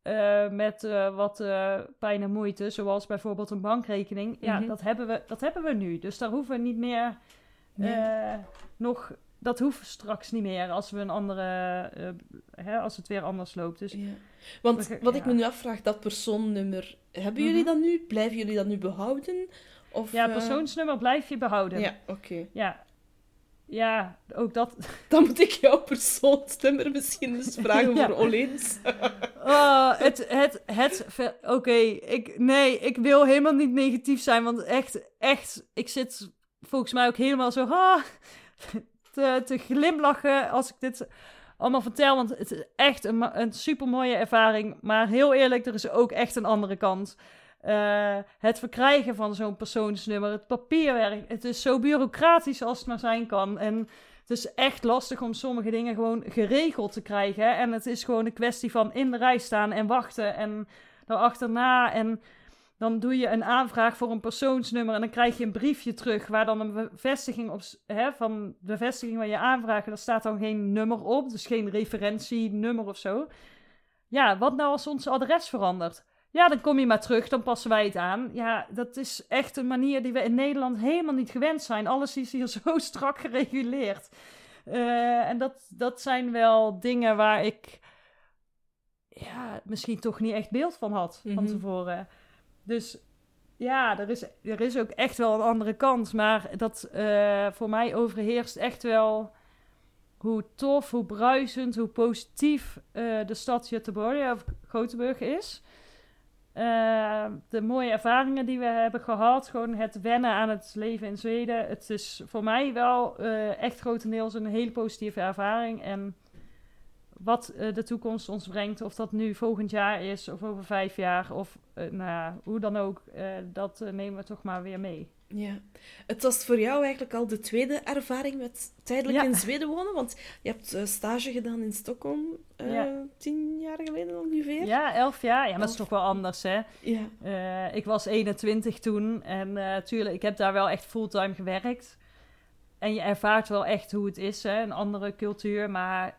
eh, met eh, wat pijn en moeite, zoals bijvoorbeeld een bankrekening. Ja, Mhm. dat, hebben we, dat hebben we nu. Dus daar hoeven we niet meer Nee. nog... Dat hoeft straks niet meer als we een andere... eh, hè, als het weer anders loopt. Dus Ja. Want wat ik me nu afvraag, dat persoonnummer, hebben jullie dat nu? Blijven jullie dat nu behouden? Of, ja, eh, persoonsnummer blijf je behouden. Ja, oké. Ja. Ja, ook dat. Dan moet ik jouw persoonsnummer misschien eens vragen Ja. voor Oleens. Oh, het, het, het, oké, ik, nee, ik wil helemaal niet negatief zijn, want echt, echt, ik zit volgens mij ook helemaal zo ah, te, te glimlachen als ik dit allemaal vertel, want het is echt een, een super mooie ervaring, maar heel eerlijk, er is ook echt een andere kant. Eh, het verkrijgen van zo'n persoonsnummer, het papierwerk, het is zo bureaucratisch als het maar zijn kan. En het is echt lastig om sommige dingen gewoon geregeld te krijgen. En het is gewoon een kwestie van in de rij staan en wachten en daarachterna. En dan doe je een aanvraag voor een persoonsnummer en dan krijg je een briefje terug waar dan een bevestiging op, hè, van de bevestiging van je aanvraag. Daar staat dan geen nummer op, dus geen referentienummer of zo. Ja, wat nou als ons adres verandert? Ja, dan kom je maar terug, dan passen wij het aan. Ja, dat is echt een manier die we in Nederland helemaal niet gewend zijn. Alles is hier zo strak gereguleerd. Eh, en dat, dat zijn wel dingen waar ik ja, misschien toch niet echt beeld van had van Mhm. tevoren. Dus ja, er is, er is ook echt wel een andere kant. Maar dat eh, voor mij overheerst echt wel hoe tof, hoe bruisend, hoe positief eh, de stad Göteborg of is. Eh, de mooie ervaringen die we hebben gehad, gewoon het wennen aan het leven in Zweden. Het is voor mij wel echt grotendeels een hele positieve ervaring. En wat eh, de toekomst ons brengt, of dat nu volgend jaar is of over vijf jaar, of eh, nou ja, hoe dan ook, eh, dat nemen we toch maar weer mee. Ja. Het was voor jou eigenlijk al de tweede ervaring met tijdelijk Ja. in Zweden wonen, want je hebt stage gedaan in Stockholm tien jaar geleden ongeveer. Ja, elf jaar. Ja, maar dat is toch wel anders, hè? Ja. Ik was 21 toen en eh tuurlijk, ik heb daar wel echt fulltime gewerkt. En je ervaart wel echt hoe het is, hè? een andere cultuur. Maar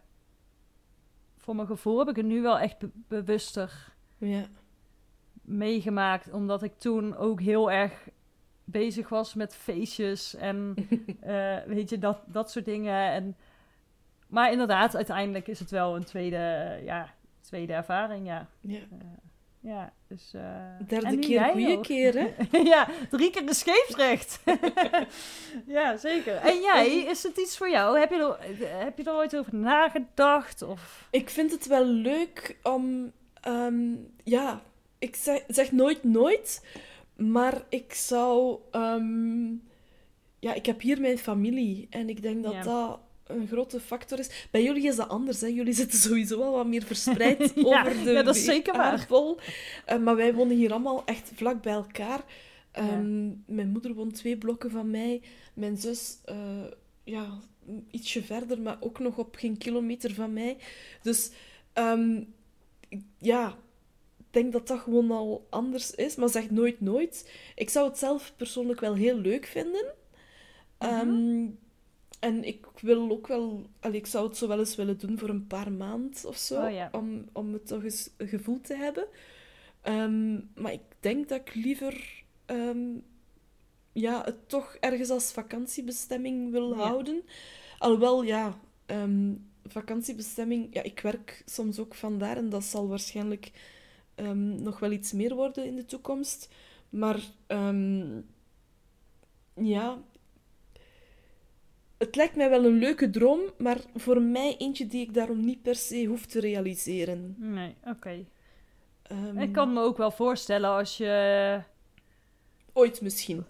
voor mijn gevoel heb ik het nu wel echt be- bewuster ja. meegemaakt. Omdat ik toen ook heel erg bezig was met feestjes en eh, weet je, dat, dat soort dingen. En, maar inderdaad, uiteindelijk is het wel een tweede, eh, ja, tweede ervaring, ja. ja. Ja, dus... eh, Derde keer, goede keer, hè? ja, drie keer de scheepsrecht. ja, zeker. En jij, is het iets voor jou? Heb je er, heb je er ooit over nagedacht? Of... Ik vind het wel leuk om... ehm, ja, ik zeg, zeg nooit nooit, maar ik zou... ehm, ja, ik heb hier mijn familie en ik denk dat Ja. dat een grote factor is. Bij jullie is dat anders, hè? Jullie zitten sowieso wel wat meer verspreid Ja, over de ja, dat is zeker waar. aardbol. Eh, maar wij wonen hier allemaal echt vlak bij elkaar. Ehm, Mijn moeder woont twee blokken van mij. Mijn zus, eh, ja, ietsje verder, maar ook nog op geen kilometer van mij. Dus ehm, ja, ik denk dat dat gewoon al anders is. Maar zeg nooit nooit. Ik zou het zelf persoonlijk wel heel leuk vinden. Ehm, en ik wil ook wel... allee, ik zou het zo wel eens willen doen voor een paar maanden of zo. Oh ja. om, om het toch eens een gevoel te hebben. Ehm, maar ik denk dat ik liever... ehm, ja, het toch ergens als vakantiebestemming wil Ja. houden. Alhoewel, ja... ehm, vakantiebestemming... Ja, ik werk soms ook vandaar en dat zal waarschijnlijk nog wel iets meer worden in de toekomst. Maar ja, het lijkt mij wel een leuke droom, maar voor mij eentje die ik daarom niet per se hoef te realiseren. Nee, oké. Ehm, Ik kan me ook wel voorstellen als je, Ooit misschien.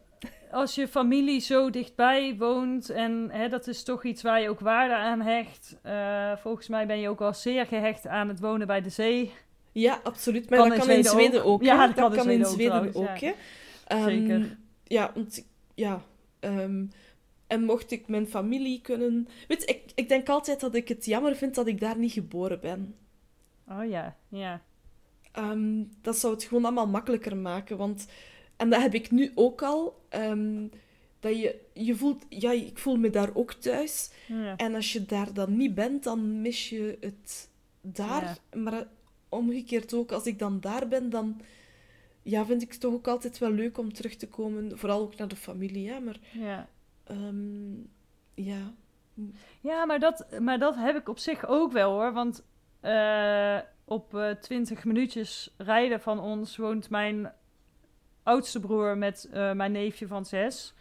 als je familie zo dichtbij woont en hè, dat is toch iets waar je ook waarde aan hecht. Eh, volgens mij ben je ook al zeer gehecht aan het wonen bij de zee. Ja, absoluut. Maar Kan dat in kan in Zweden ook. Ja, dat kan in Zweden ook ja. hè. Ehm, Zeker. Ja, want... Ja... ehm, en mocht ik mijn familie kunnen... Weet je, ik, ik denk altijd dat ik het jammer vind dat ik daar niet geboren ben. Oh ja, ja. Ehm, dat zou het gewoon allemaal makkelijker maken. Want, en dat heb ik nu ook al. ehm, dat je, je voelt, ja, ik voel me daar ook thuis. ja. En als je daar dan niet bent, dan mis je het daar. Maar omgekeerd ook, als ik dan daar ben, dan ja, vind ik het toch ook altijd wel leuk om terug te komen. Vooral ook naar de familie, hè. Maar Ja. Ehm, ja, Ja, maar dat, maar dat heb ik op zich ook wel hoor. Want eh, op eh 20 minuutjes rijden van ons woont mijn oudste broer met eh, mijn neefje van zes.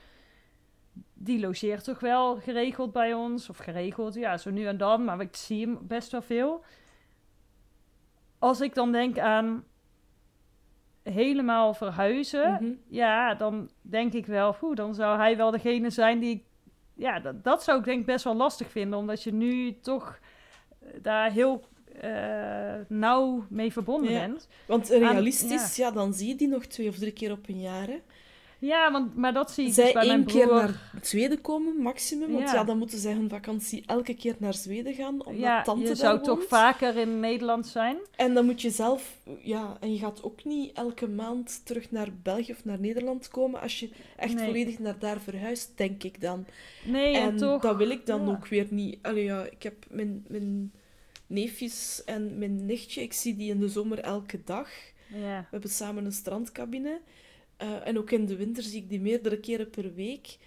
Die logeert toch wel geregeld bij ons. Of geregeld, ja, zo nu en dan. Maar ik zie hem best wel veel. Als ik dan denk aan helemaal verhuizen. Mhm. Ja, dan denk ik wel, oeh, dan zou hij wel degene zijn die ik... Ja, dat, dat zou ik denk best wel lastig vinden, omdat je nu toch eh, daar heel eh, nauw mee verbonden Ja. bent. Want Aan- realistisch, ja. dan zie je die nog twee of drie keer op een jaar. Hè. Ja, want, maar dat zie ik Zij dus bij mijn één keer broer. naar Zweden komen, maximum. Want Ja. ja. dan moeten zij hun vakantie elke keer naar Zweden gaan, omdat ja, tante je zou toch vaker in Nederland zijn. En dan moet je zelf... Ja, en je gaat ook niet elke maand terug naar België of naar Nederland komen als je echt Nee. volledig naar daar verhuist, denk ik dan. Nee, en, en toch... dat wil ik dan ja. ook weer niet. Allee, ja, ik heb mijn, mijn neefjes en mijn nichtje, ik zie die in de zomer elke dag. Ja. We hebben samen een strandcabine. Eh, en ook in de winter zie ik die meerdere keren per week.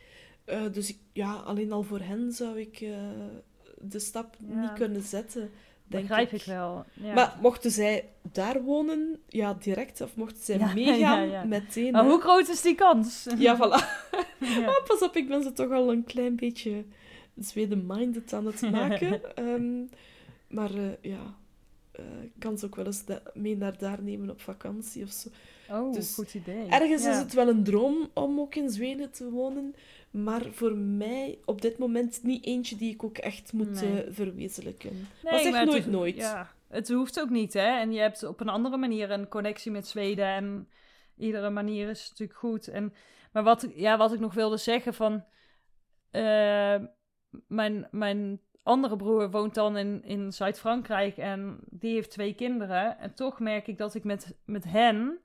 Eh, dus ik, ja, alleen al voor hen zou ik eh, de stap Ja. niet kunnen zetten. Denk Begrijp ik. ik wel. Ja. Maar mochten zij daar wonen, ja, direct, of mochten zij Ja, meegaan, ja, ja. meteen. maar hè. hoe groot is die kans? Ja, voilà. Pas op, ik ben ze toch al een klein beetje Zweden-minded aan het maken. Ehm, maar ja, ik kan ze ook wel eens mee naar daar nemen op vakantie of zo. Oh, Dus goed idee. Ergens Ja. is het wel een droom om ook in Zweden te wonen. Maar voor mij op dit moment niet eentje die ik ook echt moet Nee. eh, verwezenlijken. Nee, maar zeg nooit nooit. Ja, het hoeft ook niet, hè. En je hebt op een andere manier een connectie met Zweden. En iedere manier is natuurlijk goed. En, maar wat, ja, wat ik nog wilde zeggen van... eh, mijn, mijn andere broer woont dan in, in Zuid-Frankrijk en die heeft twee kinderen. En toch merk ik dat ik met, met hen...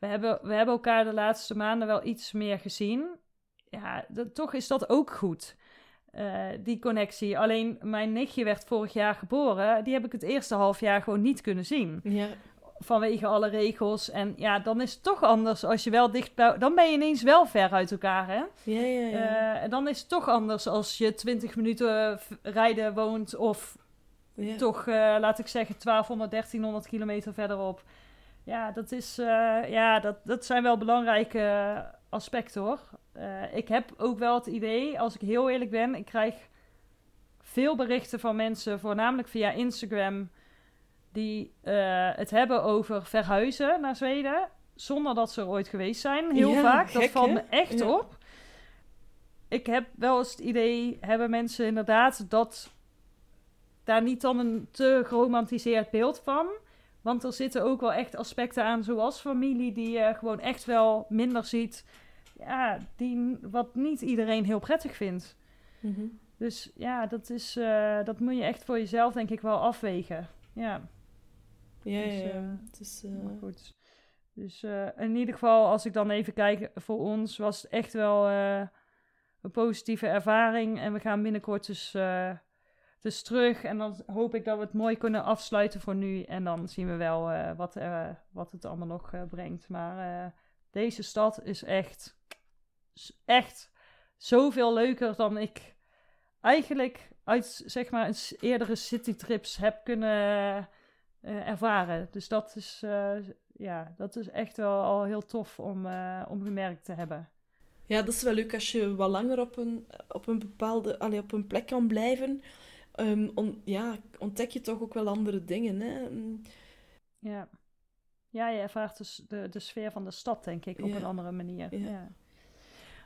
We hebben, we hebben elkaar de laatste maanden wel iets meer gezien. Ja, dat, toch is dat ook goed. eh, die connectie. Alleen mijn nichtje werd vorig jaar geboren. Die heb ik het eerste half jaar gewoon niet kunnen zien. Ja, Vanwege alle regels. En ja, dan is het toch anders als je wel dicht bij... Dan ben je ineens wel ver uit elkaar, hè? ja, ja. ja. Eh, en dan is het toch anders als je 20 minuten rijden woont... of ja. toch, eh, laat ik zeggen, 1200, 1300 kilometer verderop. Ja, dat, is, eh, ja dat, dat zijn wel belangrijke aspecten, hoor. Eh, ik heb ook wel het idee, als ik heel eerlijk ben... ik krijg veel berichten van mensen, voornamelijk via Instagram... die eh, het hebben over verhuizen naar Zweden... zonder dat ze er ooit geweest zijn, heel Ja, vaak. dat valt me echt Ja. op. Ik heb wel eens het idee, hebben mensen inderdaad... dat daar niet dan een te geromantiseerd beeld van. Want er zitten ook wel echt aspecten aan, zoals familie, die je gewoon echt wel minder ziet. Ja, die, wat niet iedereen heel prettig vindt. Mhm. Dus ja, dat, is, eh, dat moet je echt voor jezelf, denk ik, wel afwegen. Ja, ja, Dus, ja, ja. eh, Het is, eh, maar goed. Dus eh, in ieder geval, als ik dan even kijk, voor ons was het echt wel eh, een positieve ervaring. En we gaan binnenkort dus, eh, dus terug. En dan hoop ik dat we het mooi kunnen afsluiten voor nu. En dan zien we wel eh, wat, eh, wat het allemaal nog eh, brengt. Maar deze stad is echt, echt zoveel leuker dan ik eigenlijk uit zeg maar eerdere citytrips heb kunnen ervaren. Dus dat is, ja, dat is echt wel al heel tof om, om gemerkt te hebben. Ja, dat is wel leuk als je wat langer op een, op een bepaalde, allee, op een plek kan blijven. Ehm, on- ja, ontdek je toch ook wel andere dingen. Hè? Mm, Ja, ja je ervaart dus de, de sfeer van de stad, denk ik, op Ja. een andere manier. Ja. Ja.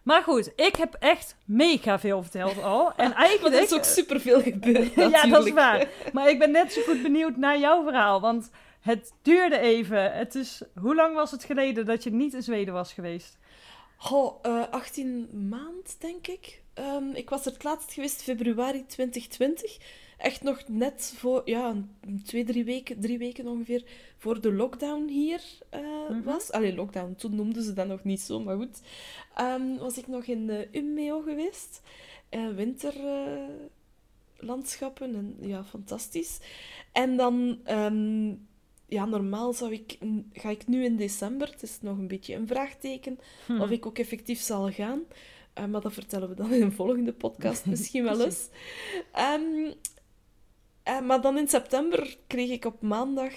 Maar goed, ik heb echt mega veel verteld al. En eigenlijk... er is ook superveel gebeurd, ja, dat is waar. Maar ik ben net zo goed benieuwd naar jouw verhaal. Want het duurde even. Het is, hoe lang was het geleden dat je niet in Zweden was geweest? Goh, eh, 18 maand, denk ik. Ehm, ik was er het laatst geweest februari 2020. Echt nog net voor, ja, twee, drie weken, drie weken ongeveer voor de lockdown hier eh, Mhm. was. Allee, lockdown, toen noemden ze dat nog niet zo, maar goed. Ehm, was ik nog in uh, Umeå geweest. Eh, winterlandschappen en ja, fantastisch. En dan ehm, ja, normaal zou ik, ga ik nu in december, het is nog een beetje een vraagteken, Hm. of ik ook effectief zal gaan. Eh, maar dat vertellen we dan in een volgende podcast misschien wel eens. Ehm, eh, maar dan in september kreeg ik op maandag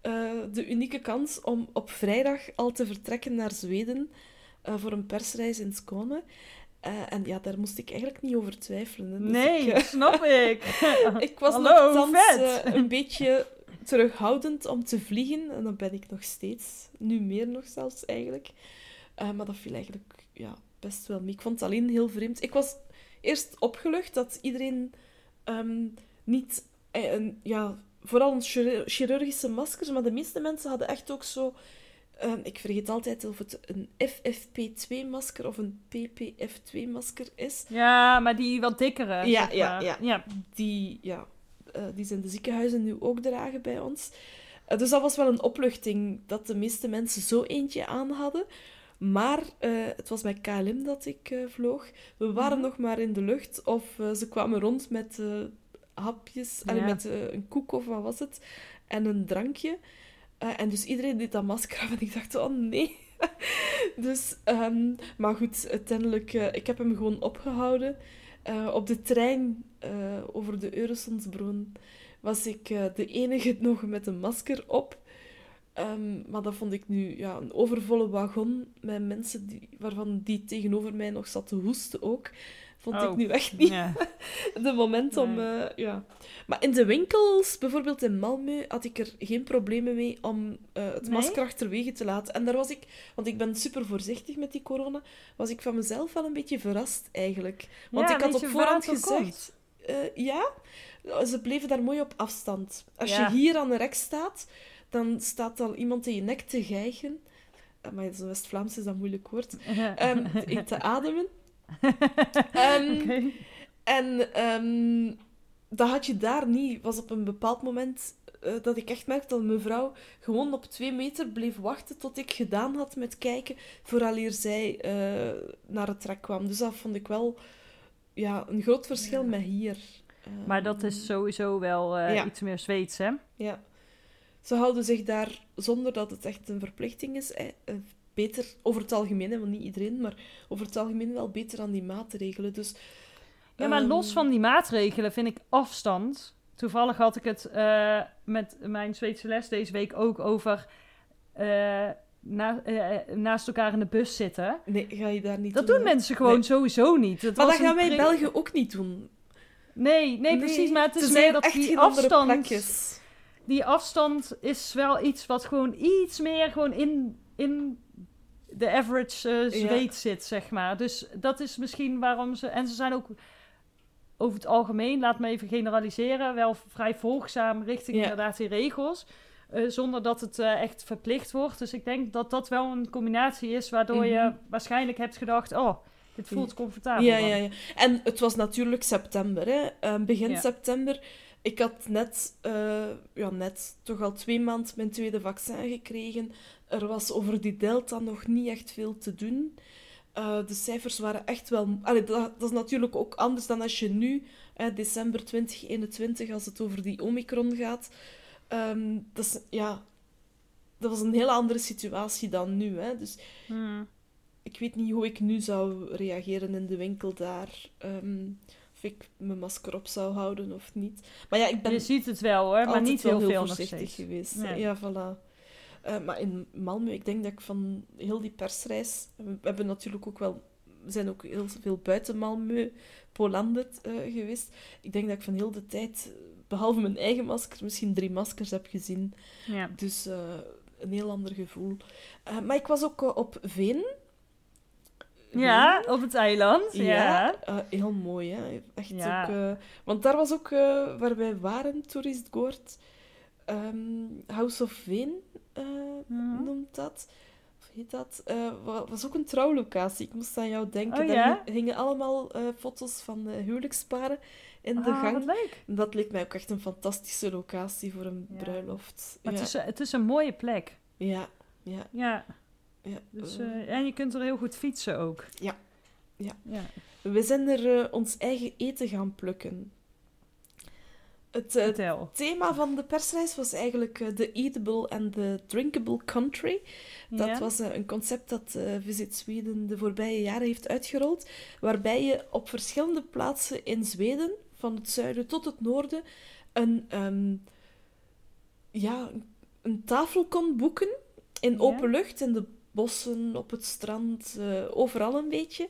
eh, de unieke kans om op vrijdag al te vertrekken naar Zweden voor een persreis in Skåne. En ja, daar moest ik eigenlijk niet over twijfelen. Dus Nee, ik, snap ik. ik was Hallo, vet. eh, een beetje terughoudend om te vliegen. En dat ben ik nog steeds. Nu meer nog zelfs, eigenlijk. Maar dat viel eigenlijk ja, best wel mee. Ik vond het alleen heel vreemd. Ik was eerst opgelucht dat iedereen ehm, niet... eh, ja, vooral een chirur- chirurgische maskers, maar de meeste mensen hadden echt ook zo... ehm, ik vergeet altijd of het een FFP2-masker of een PPF2-masker is. Ja, maar die wat dikkere. Ja, zeg ja, maar. ja. ja. die, ja, eh, die zijn de ziekenhuizen nu ook dragen bij ons. Eh, dus dat was wel een opluchting dat de meeste mensen zo eentje aan hadden. Maar eh, het was met KLM dat ik eh, vloog. We waren Mhm. nog maar in de lucht of eh, ze kwamen rond met hapjes, met een koek of wat was het, en een drankje. En dus iedereen deed dat masker af en ik dacht, oh nee. dus, ehm, maar goed, uiteindelijk, ik heb hem gewoon opgehouden. Eh, op de trein over de Euresundsbron was ik de enige nog met een masker op. Ehm, maar dat vond ik nu ja, een overvolle wagon met mensen die, waarvan die tegenover mij nog zat te hoesten ook. Vond ik Oh. nu echt niet Ja. de moment om... Nee. eh, ja. Maar in de winkels, bijvoorbeeld in Malmö, had ik er geen problemen mee om eh, het Nee? masker achterwege te laten. En daar was ik, want ik ben super voorzichtig met die corona, was ik van mezelf wel een beetje verrast eigenlijk. Want Ja, ik had op voorhand gezegd... eh, ja, ze bleven daar mooi op afstand. Als Ja. je hier aan de rek staat, dan staat al iemand in je nek te gijgen. Eh, maar zo'n West-Vlaams is dat moeilijk woord. Ehm, te- ademen. Ehm, en ehm, dat had je daar niet. was op een bepaald moment eh, dat ik echt merkte dat mevrouw gewoon op twee meter bleef wachten tot ik gedaan had met kijken, vooraleer zij eh, naar het trek kwam. Dus dat vond ik wel ja, een groot verschil Ja. met hier. Maar dat is sowieso wel Ja. iets meer Zweeds, hè? Ja. Ze houden zich daar, zonder dat het echt een verplichting is, eh, beter, over het algemeen, want niet iedereen, maar over het algemeen wel beter aan die maatregelen. Dus, Ja, maar ehm, los van die maatregelen vind ik afstand. Toevallig had ik het eh, met mijn Zweedse les deze week ook over eh, na- naast elkaar in de bus zitten. Nee, ga je daar niet Dat doen, doen mensen gewoon Nee. sowieso niet. Het Maar was dat gaan wij in België ook niet doen. Nee, nee, precies. Maar het is meer zijn dat echt die afstand... plekjes. Die afstand is wel iets wat gewoon iets meer gewoon in, in de average Zweed zit, zeg maar. Dus dat is misschien waarom ze... En ze zijn ook over het algemeen, laat me even generaliseren, wel vrij volgzaam richting Ja. inderdaad die regels. eh, zonder dat het eh, echt verplicht wordt. Dus ik denk dat dat wel een combinatie is waardoor je Mhm. waarschijnlijk hebt gedacht... Oh, dit voelt comfortabel. Ja, ja, ja. En het was natuurlijk september, hè. Begin september. Ik had net, eh, ja, net toch al twee maanden mijn tweede vaccin gekregen. Er was over die delta nog niet echt veel te doen. Eh, de cijfers waren echt wel... Allee, dat, dat is natuurlijk ook anders dan als je nu, eh, december 2021, als het over die omikron gaat. Ehm, dat, is, ja, dat was een hele andere situatie dan nu. Hè. Dus Hmm. ik weet niet hoe ik nu zou reageren in de winkel daar. Of ik mijn masker op zou houden of niet. Maar ja, ik ben Je ziet het wel hoor, maar niet wel heel veel nog voorzichtig steeds. geweest. Nee. Ja, voilà. Eh, maar in Malmö, ik denk dat ik van heel die persreis... We hebben natuurlijk ook wel... We zijn ook heel veel buiten Malmö, Polandet eh, geweest. Ik denk dat ik van heel de tijd, behalve mijn eigen masker, misschien drie maskers heb gezien. Ja. Dus eh, een heel ander gevoel. Maar ik was ook op Veen. Ja, op het eiland. Ja. Ja, eh, heel mooi, hè. Echt Ja. ook... eh, want daar was ook, eh, waar wij waren, Toerist Goord, ehm, House of Veen Mhm. noemt dat. Of heet dat? Wa- was ook een trouwlocatie. Ik moest aan jou denken. Oh, Daar ja? hing- hingen allemaal foto's van huwelijksparen in de Ah, gang. leuk. Dat leek mij ook echt een fantastische locatie voor een bruiloft. Maar het, is, het is een mooie plek. ja, ja, Ja, ja. dus, Eh, eh, en je kunt er heel goed fietsen ook. Ja. Ja. ja. We zijn er eh, ons eigen eten gaan plukken. Het eh, Vertel. thema van de persreis was eigenlijk de eatable en de drinkable country. Dat Ja? was een concept dat Visit Sweden de voorbije jaren heeft uitgerold, waarbij je op verschillende plaatsen in Zweden, van het zuiden tot het noorden, een, ehm, ja, een tafel kon boeken in open lucht, in de bossen, op het strand, eh, overal een beetje.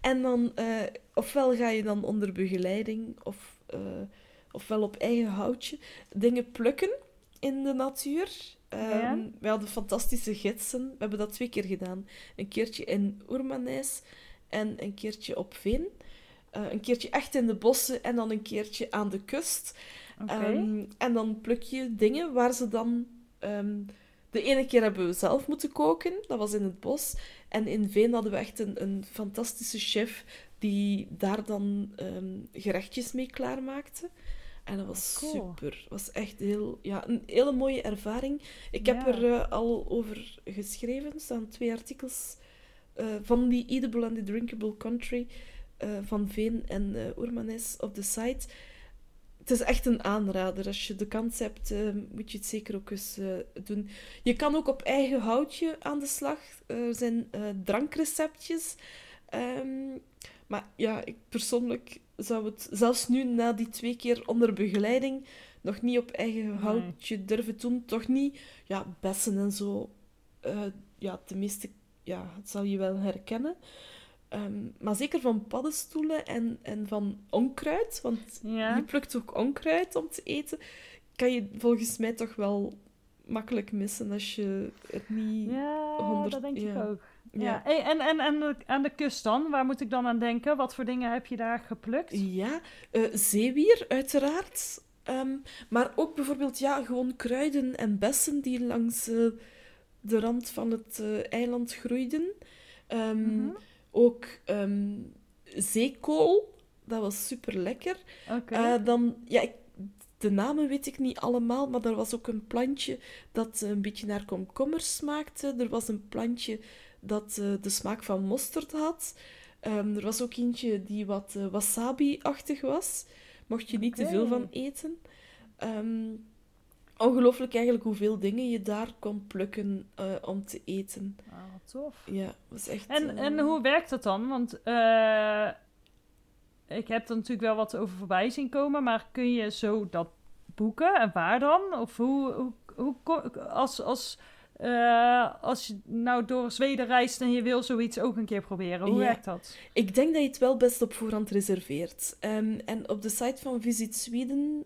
En dan, eh, ofwel ga je dan onder begeleiding, of, eh, ofwel op eigen houtje, dingen plukken in de natuur. Ehm, Ja. We hadden fantastische gidsen. We hebben dat twee keer gedaan. Een keertje in Oermanijs en een keertje op Veen. Een keertje echt in de bossen en dan een keertje aan de kust. Ehm, en dan pluk je dingen waar ze dan... ehm, de ene keer hebben we zelf moeten koken, dat was in het bos. En in Veen hadden we echt een, een fantastische chef die daar dan ehm, gerechtjes mee klaarmaakte. En dat was Cool. super. Het was echt heel, ja, een hele mooie ervaring. Ik heb Ja. er eh, al over geschreven. Er staan twee artikels eh, van die Eatable and the Drinkable Country eh, van Veen en Oermanes op de site. Het is echt een aanrader. Als je de kans hebt, eh, moet je het zeker ook eens eh, doen. Je kan ook op eigen houtje aan de slag. Er zijn eh, drankreceptjes. Ehm, maar ja, ik persoonlijk zou het zelfs nu na die twee keer onder begeleiding nog niet op eigen Nee. houtje durven doen. Toch niet, ja, bessen en zo. ja, tenminste, ja, het zal je wel herkennen. Ehm, maar zeker van paddenstoelen en, en van onkruid, want Ja. je plukt ook onkruid om te eten, kan je volgens mij toch wel makkelijk missen als je het niet... Ja, honderd- dat denk ik ja. ook. Ja. En, en, en de- aan de kust dan? Waar moet ik dan aan denken? Wat voor dingen heb je daar geplukt? Ja, eh, zeewier uiteraard. Ehm, maar ook bijvoorbeeld ja, gewoon kruiden en bessen die langs eh, de rand van het eh, eiland groeiden. Mhm. Ook ehm, zeekool, dat was super lekker. Oké. dan, ja, ik- de namen weet ik niet allemaal, maar er was ook een plantje dat een beetje naar komkommers smaakte. Er was een plantje dat eh, de smaak van mosterd had. Ehm, er was ook eentje die wat eh, wasabi-achtig was. Mocht je niet te veel van eten. Ehm, ongelooflijk eigenlijk hoeveel dingen je daar kon plukken eh, om te eten. Ah, wat tof. Ja, was echt... En, eh, en hoe werkt dat dan? Want eh, ik heb er natuurlijk wel wat over voorbij zien komen, maar kun je zo dat boeken en waar dan? Of hoe, hoe, hoe als, als, als je nou door Zweden reist en je wil zoiets ook een keer proberen, hoe Ja. werkt dat? Ik denk dat je het wel best op voorhand reserveert. Ehm, en op de site van Visit Sweden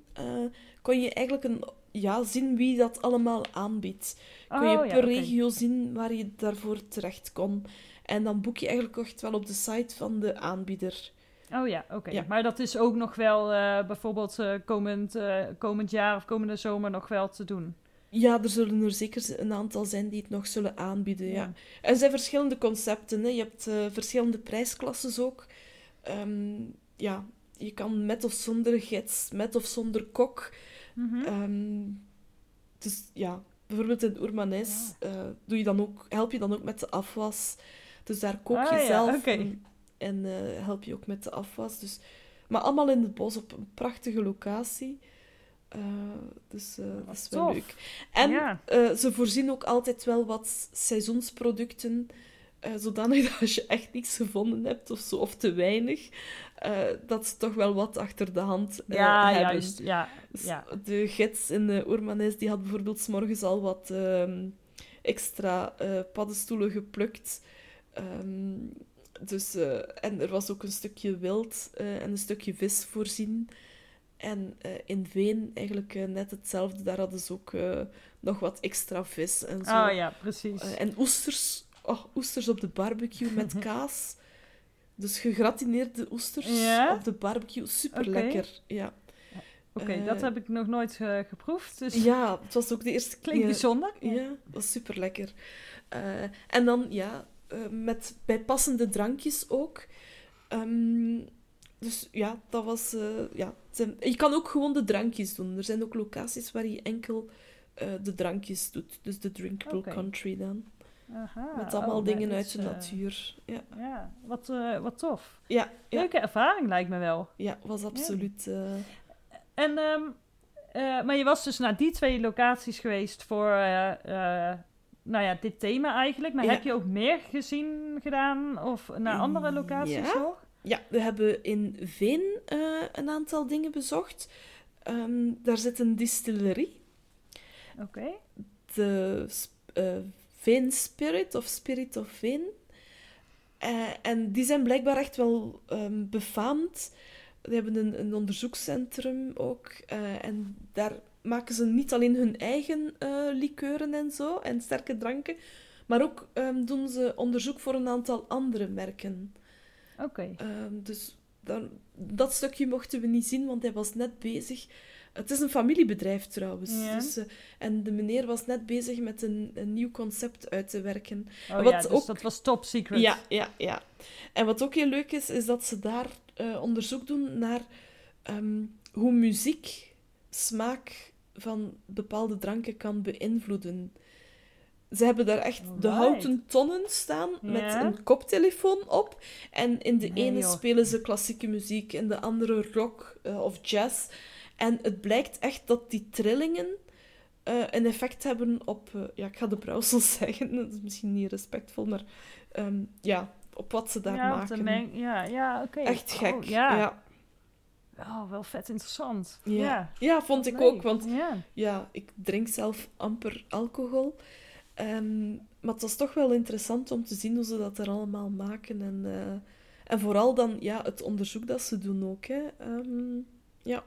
kon je eigenlijk een, ja, zien wie dat allemaal aanbiedt. Kun je Oh, ja, per regio zien waar je daarvoor terecht kon. En dan boek je eigenlijk echt wel op de site van de aanbieder. Oh ja, oké. Ja. Maar dat is ook nog wel eh, bijvoorbeeld eh, komend, eh, komend jaar of komende zomer nog wel te doen. Ja, er zullen er zeker een aantal zijn die het nog zullen aanbieden. Ja. Ja. Er zijn verschillende concepten. Hè. Je hebt verschillende prijsklasses ook. Ehm, ja, je kan met of zonder gids, met of zonder kok. Mhm. Ehm, dus ja, bijvoorbeeld in Oermanes eh, doe je dan ook, help je dan ook met de afwas. Dus daar kook je Ah, ja, zelf en, en, eh, help je ook met de afwas. Dus, maar allemaal in het bos op een prachtige locatie. Eh, dus eh, dat is wel tof. leuk. En Ja. ze voorzien ook altijd wel wat seizoensproducten. Eh, zodanig dat als je echt niets gevonden hebt of zo, of te weinig, eh, dat ze toch wel wat achter de hand eh, ja, hebben. juist. Ja, Dus ja. De gids in de Oermanes die had bijvoorbeeld 's morgens al wat ehm, extra paddenstoelen geplukt. Ehm, dus, en er was ook een stukje wild en een stukje vis voorzien. En in Veen eigenlijk net hetzelfde. Daar hadden ze ook nog wat extra vis en zo. Oh ja, precies. En oesters. Oh, oesters op de barbecue met kaas. Dus gegratineerde oesters Ja? op de barbecue. Super lekker. Ja. Oké, eh, dat heb ik nog nooit eh, geproefd. Dus ja, het was ook de eerste klinkt ja, bijzonder. Ja, dat was super lekker. en dan, ja, eh, met bijpassende drankjes ook. Ehm, dus ja, dat was... eh, ja, het zijn- je kan ook gewoon de drankjes doen. Er zijn ook locaties waar je enkel eh, de drankjes doet. Dus de drinkable Oké. country dan. Aha, Met allemaal oh, dingen uit de eh, natuur. Ja, Ja, wat, eh, wat tof. ja, Leuke ervaring lijkt me wel. ja was absoluut... eh, En ehm, eh, maar je was dus naar die twee locaties geweest voor, nou ja, dit thema eigenlijk. Maar Ja. heb je ook meer gezien gedaan of naar andere locaties Ja. nog? Ja, we hebben in Veen een aantal dingen bezocht. Ehm, daar zit een distillerie, Oké. de Veen Spirit of Spirit of Veen. Eh, en die zijn blijkbaar echt wel ehm, befaamd. Die hebben een, een onderzoekscentrum ook. eh, en daar maken ze niet alleen hun eigen eh likeuren en zo, en sterke dranken, maar ook ehm, doen ze onderzoek voor een aantal andere merken. Oké. Ehm, dus dan, dat stukje mochten we niet zien, want hij was net bezig. Het is een familiebedrijf trouwens. Ja. Dus, eh, en de meneer was net bezig met een, een nieuw concept uit te werken. Oh Wat ja, dus ook- dat was top secret. Ja, ja, ja. En wat ook heel leuk is, is dat ze daar eh, onderzoek doen naar ehm, hoe muziek smaak van bepaalde dranken kan beïnvloeden. Ze hebben daar echt de houten tonnen staan met Ja. een koptelefoon op. En in de Nee, ene joh. spelen ze klassieke muziek, in de andere rock eh, of jazz. En het blijkt echt dat die trillingen eh, een effect hebben op... eh, ja, ik ga de brouwsels zeggen, dat is misschien niet respectvol, maar ehm, ja, op wat ze daar ja, maken. meng- ja, ja oké. Echt gek. Oh, ja. ja. Oh, wel vet interessant. Ja. Ja. Ja, vond ik Leuk. ook, want Ja. ja, ik drink zelf amper alcohol. Ehm, maar het was toch wel interessant om te zien hoe ze dat er allemaal maken. En, eh, en vooral dan ja, het onderzoek dat ze doen ook. Hè. Ehm, ja.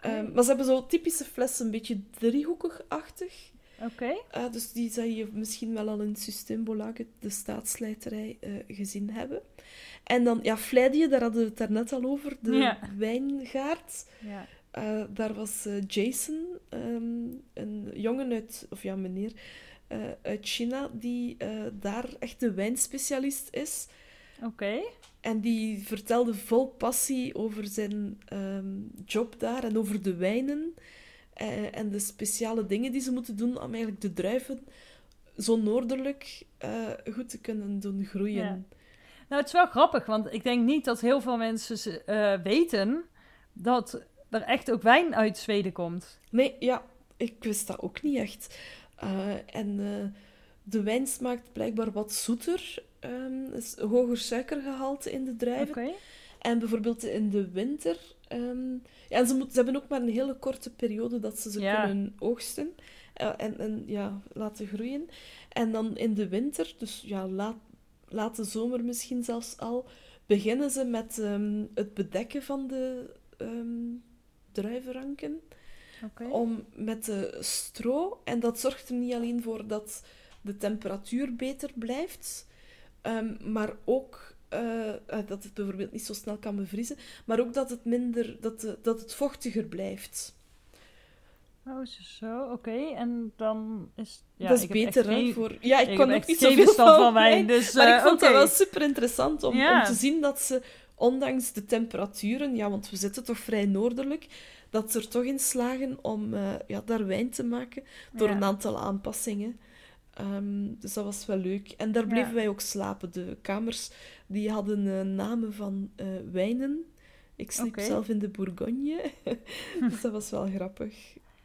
Ehm, maar ze hebben zo typische flessen, een beetje driehoekig-achtig. Oké. Eh, dus die zou je misschien wel al in Systembolaget, de staatslijterij, eh, gezien hebben. En dan, ja, Fleidje, daar hadden we het daarnet al over, de Ja. wijngaard. Ja. Eh, daar was Jason, ehm, een jongen uit, of ja, meneer, uit China, die daar echt de wijnspecialist is. Oké. En die vertelde vol passie over zijn ehm, job daar en over de wijnen. eh, en de speciale dingen die ze moeten doen om eigenlijk de druiven zo noordelijk eh, goed te kunnen doen groeien. Ja. Nou, het is wel grappig, want ik denk niet dat heel veel mensen eh, weten dat er echt ook wijn uit Zweden komt. Nee, ja, ik wist dat ook niet echt. En de wijn smaakt blijkbaar wat zoeter. Ehm, is hoger suikergehalte in de druiven. En bijvoorbeeld in de winter... ehm, ja, en ze, moet, ze hebben ook maar een hele korte periode dat ze ze Ja. kunnen oogsten. eh, en, en ja, laten groeien. En dan in de winter, dus ja, laat, late zomer misschien zelfs al, beginnen ze met ehm, het bedekken van de druivenranken om met de stro. En dat zorgt er niet alleen voor dat de temperatuur beter blijft, ehm, maar ook eh, eh, dat het bijvoorbeeld niet zo snel kan bevriezen, maar ook dat het minder, dat, dat het vochtiger blijft. Oh, zo. Oké. En dan is... Ja, dat is ik beter hè, geen- voor. Ja, ik, ik kon ook niet zoveel van van wijn, wijn, dus... maar ik eh, vond dat wel super interessant om, Ja. om te zien dat ze, ondanks de temperaturen, ja, want we zitten toch vrij noordelijk, dat ze er toch in slagen om eh, ja, daar wijn te maken door Ja. een aantal aanpassingen. Ehm, dus dat was wel leuk. En daar bleven Ja. wij ook slapen. De kamers die hadden eh, namen van eh, wijnen. Ik sliep zelf in de Bourgogne. dus dat was wel grappig.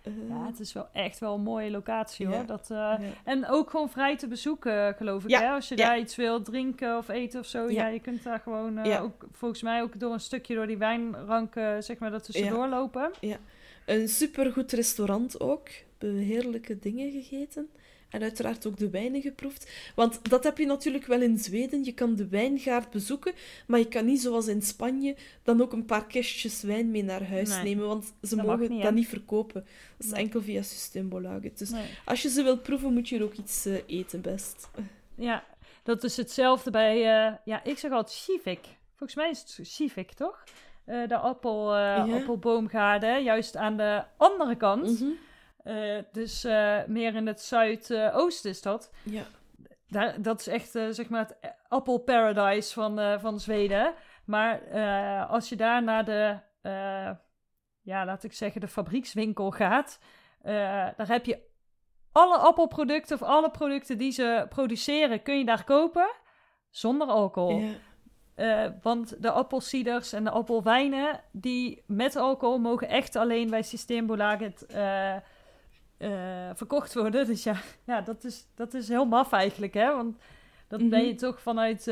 Eh, Ja, het is wel echt wel een mooie locatie, Ja. hoor. Dat, ja. En ook gewoon vrij te bezoeken, geloof ik. Ja, Hè? Als je ja. daar iets wil drinken of eten of zo. Ja, Ja. je kunt daar gewoon Ja. ook, volgens mij ook door een stukje door die wijnranken, zeg maar, dat tussendoor lopen. Een supergoed restaurant ook. We hebben heerlijke dingen gegeten. En uiteraard ook de wijnen geproefd. Want dat heb je natuurlijk wel in Zweden. Je kan de wijngaard bezoeken, maar je kan niet zoals in Spanje dan ook een paar kistjes wijn mee naar huis Nee. nemen. Want ze Dat mogen niet, dat niet verkopen. Dat is Nee. enkel via Systembolaget. Dus Nee. als je ze wilt proeven, moet je er ook iets eh, eten best. Ja, dat is hetzelfde bij, eh, ja, ik zeg altijd Chivik. Volgens mij is het Chivik, toch? Eh, de appel, Ja. appelboomgaarden, juist aan de andere kant. Mhm. Eh, dus eh, meer in het zuidoosten is dat. Ja. Daar, dat is echt, eh, zeg maar, het Apple Paradise van, van Zweden. Maar als je daar naar de, ja, laat ik zeggen, de fabriekswinkel gaat, daar heb je alle appelproducten of alle producten die ze produceren, kun je daar kopen zonder alcohol. ja. want de appelciders en de appelwijnen, die met alcohol mogen echt alleen bij Systembolaget uh, verkocht worden. Dus ja, ja dat, is, dat is heel maf eigenlijk, hè? Want dan ben je Mhm. toch vanuit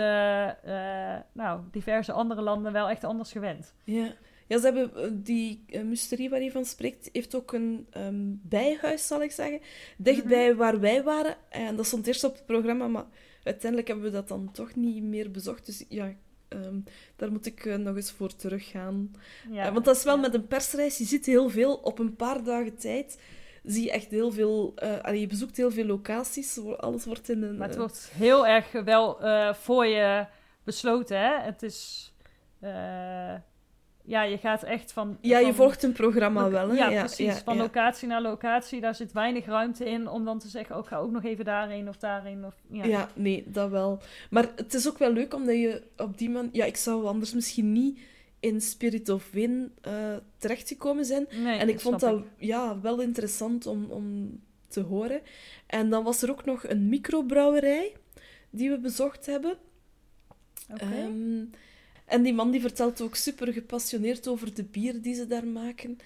nou, diverse andere landen wel echt anders gewend. Ja. Ja, ze hebben eh, die musterie waar je van spreekt, heeft ook een ehm, bijhuis, zal ik zeggen, dichtbij waar wij waren. En dat stond eerst op het programma, maar uiteindelijk hebben we dat dan toch niet meer bezocht. Dus ja, ehm, daar moet ik uh, nog eens voor teruggaan. Ja, Uh, want dat is wel ja. met een persreis, je ziet heel veel op een paar dagen tijd. Zie je echt heel veel, uh, allee, je bezoekt heel veel locaties, alles wordt in een... Maar het wordt heel erg wel uh, voor je besloten, hè? Het is... Uh, ja, je gaat echt van... Ja, van, je volgt een programma wel, hè? Ja, ja precies. Ja, van ja. locatie naar locatie, daar zit weinig ruimte in om dan te zeggen, ook ga ook nog even daarheen of daarheen. Of, ja. ja, nee, dat wel. Maar het is ook wel leuk, omdat je op die man... Ja, ik zou anders misschien niet in Spirit of Win uh, terechtgekomen zijn. Nee, en ik vond dat ik. Ja, wel interessant om, om te horen. En dan was er ook nog een microbrouwerij die we bezocht hebben. Okay. Um, en die man die vertelt ook super gepassioneerd over de bier die ze daar maken.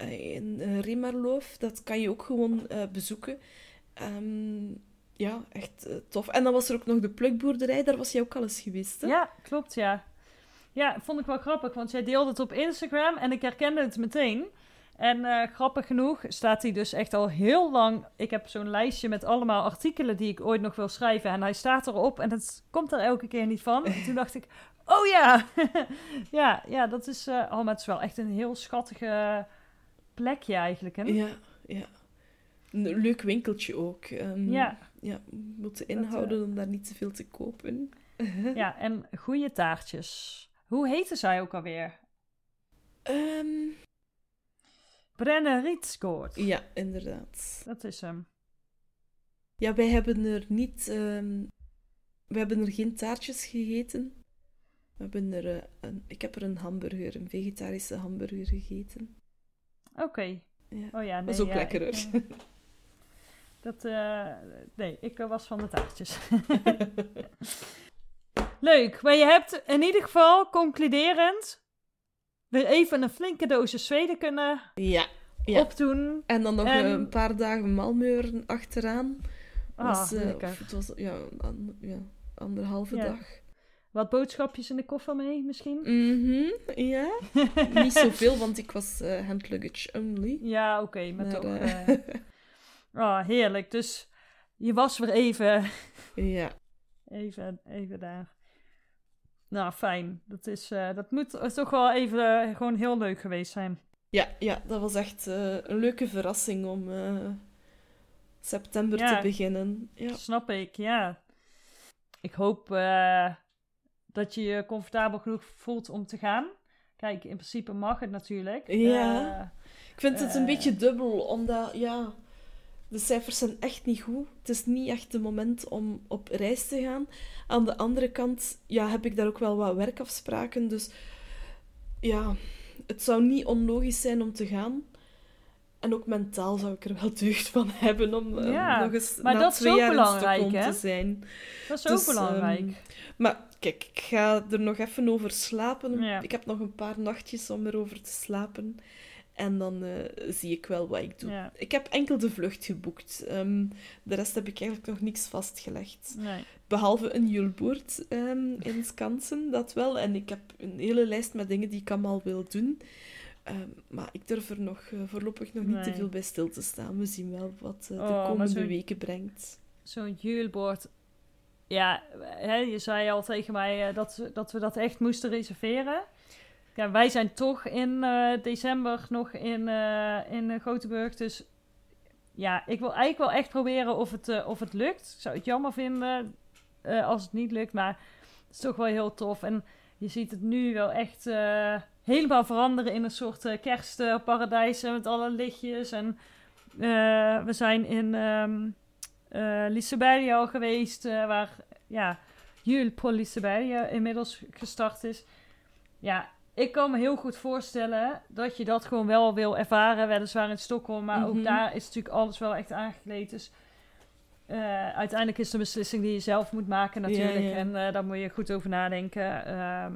Uh, in uh, Remarloof, dat kan je ook gewoon uh, bezoeken. Um, ja, echt tof. En dan was er ook nog de plukboerderij, daar was jij ook al eens geweest, hè? Ja, klopt, ja. Ja, vond ik wel grappig, want jij deelde het op Instagram en ik herkende het meteen. En uh, grappig genoeg staat hij dus echt al heel lang. Ik heb zo'n lijstje met allemaal artikelen die ik ooit nog wil schrijven. En hij staat erop en het komt er elke keer niet van. En toen dacht ik, oh ja, ja, ja, dat is. Uh, oh, maar het is wel echt een heel schattige plekje eigenlijk. Hè? Ja, ja. Een leuk winkeltje ook. Um, ja. Ja, moeten inhouden dat, uh... om daar niet te veel te kopen. ja, en goede taartjes. Hoe heette zij ook alweer? Um... Brenner Rietskoort. Ja, inderdaad. Dat is hem. Ja, wij hebben er niet... Um, we hebben er geen taartjes gegeten. We hebben er uh, een, ik heb er een hamburger, een vegetarische hamburger gegeten. Oké. Okay. Ja. Oh ja, nee, Dat is ook ja, lekker hoor. Ik, uh, dat, uh, nee, ik was van de taartjes. Leuk, maar je hebt in ieder geval concluderend weer even een flinke doosje Zweden kunnen ja, ja. opdoen. En dan nog en... een paar dagen Malmören achteraan. Ah, uh, het was ja, an, ja anderhalve ja. dag. Wat boodschapjes in de koffer mee, misschien? Mm -hmm, ja. Niet zoveel, want ik was uh, hand luggage only. Ja, oké, okay, maar, maar, toch. Uh... oh, heerlijk. Dus je was weer even. ja. Even, even daar. Nou, fijn. Dat, is, uh, dat moet toch wel even gewoon heel leuk geweest zijn. Ja, ja dat was echt een leuke verrassing om september ja, te beginnen. Ja. Snap ik, ja. Ik hoop dat je je comfortabel genoeg voelt om te gaan. Kijk, in principe mag het natuurlijk. Ja. Ik vind het een beetje dubbel, omdat ja, de cijfers zijn echt niet goed. Het is niet echt het moment om op reis te gaan. Aan de andere kant ja, heb ik daar ook wel wat werkafspraken. Dus ja, het zou niet onlogisch zijn om te gaan. En ook mentaal zou ik er wel deugd van hebben om ja, um, nog eens maar na dat twee is ook jaar belangrijk, in hè? te zijn. Dat is ook dus, belangrijk. Um, maar kijk, ik ga er nog even over slapen. Ja. Ik heb nog een paar nachtjes om erover te slapen. En dan uh, zie ik wel wat ik doe. Ja. Ik heb enkel de vlucht geboekt. Um, de rest heb ik eigenlijk nog niks vastgelegd. Nee. Behalve een julboord um, in Skansen, dat wel. En ik heb een hele lijst met dingen die ik allemaal wil doen. Um, maar ik durf er nog uh, voorlopig nog niet nee. te veel bij stil te staan. We zien wel wat uh, de oh, komende weken brengt. Zo'n julbord. Ja, hè, je zei al tegen mij dat, dat we dat echt moesten reserveren. Ja, wij zijn toch in uh, december nog in, uh, in Gothenburg. Dus ja, ik wil eigenlijk wel echt proberen of het, of het lukt. Ik zou het jammer vinden als het niet lukt. Maar het is toch wel heel tof. En je ziet het nu wel echt helemaal veranderen in een soort kerstparadijs. met alle lichtjes. En we zijn in um, al geweest. waar ja, Jul Liseberg inmiddels gestart is. Ja, ik kan me heel goed voorstellen dat je dat gewoon wel wil ervaren. Weliswaar in Stockholm, maar mm -hmm. ook daar is natuurlijk alles wel echt aangekleed. Dus eh, uiteindelijk is het een beslissing die je zelf moet maken natuurlijk. Ja, ja. En eh, daar moet je goed over nadenken. Ehm,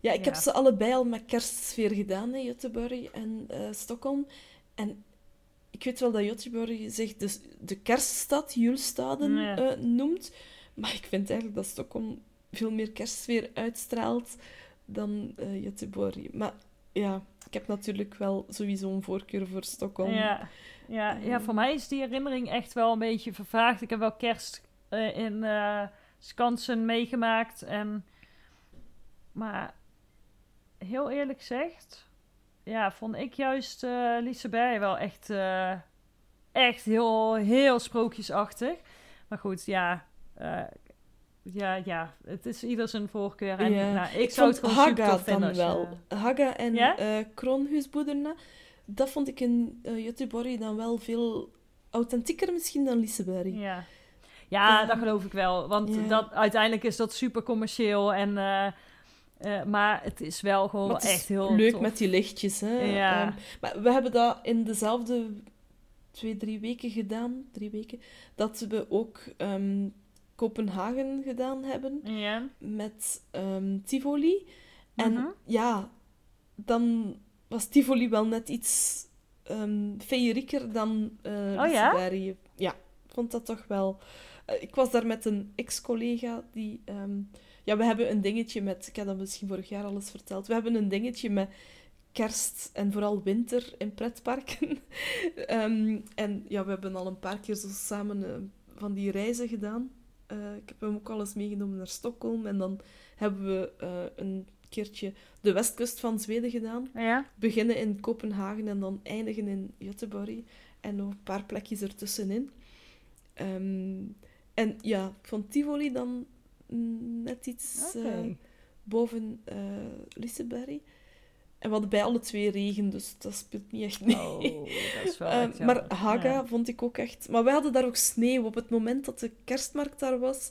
Ja, ik heb ze allebei al met kerstsfeer gedaan, hè, Göteborg en eh, Stockholm. En ik weet wel dat Göteborg zich dus de kerststad, Julstaden, noemt. Maar ik vind eigenlijk dat Stockholm veel meer kerstsfeer uitstraalt dan eh Göteborg. Maar ja, ik heb natuurlijk wel sowieso een voorkeur voor Stockholm. ja, ja, ja, Ehm. voor mij is die herinnering echt wel een beetje vervaagd. Ik heb wel kerst eh, in eh Skansen meegemaakt. En... Maar heel eerlijk gezegd, ja, vond ik juist eh Liseberg wel echt, echt heel, heel sprookjesachtig. Maar goed, ja, ja, ja, het is ieder zijn voorkeur. En Ja. nou, ik, zou het gewoon super Haga vinden dan je- wel. Haga en Ja? eh Kroonhuisboederna, dat vond ik in Göteborg dan wel veel authentieker misschien dan Liseberg. Ja, ja dat geloof ik wel. Want Ja. dat, uiteindelijk is dat super commercieel. En, eh, maar het is wel gewoon is echt heel leuk tof. met die lichtjes. Hè? Ja. Ehm, maar we hebben dat in dezelfde twee, drie weken gedaan. Drie weken. Dat we ook ehm, Kopenhagen gedaan hebben Ja. met ehm, Tivoli. En Mhm. ja, dan was Tivoli wel net iets ehm feerieker dan eh Oh ja? Ja, vond dat toch wel... Eh, ik was daar met een ex-collega die... ehm, ja, we hebben een dingetje met... Ik heb dat misschien vorig jaar al eens verteld. We hebben een dingetje met kerst en vooral winter in pretparken. En ja, we hebben al een paar keer zo samen eh, van die reizen gedaan. Eh, ik heb hem ook al eens meegenomen naar Stockholm. En dan hebben we eh, een keertje de westkust van Zweden gedaan. Ja. Beginnen in Kopenhagen en dan eindigen in Göteborg. En nog een paar plekjes ertussenin. Ehm, en ja, ik vond Tivoli dan net iets eh, boven Liseberg. En we hadden bij alle twee regen, dus dat speelt niet echt mee. Oh, dat is wel Ehm, echt maar. Haga Ja. vond ik ook echt... Maar wij hadden daar ook sneeuw. Op het moment dat de kerstmarkt daar was,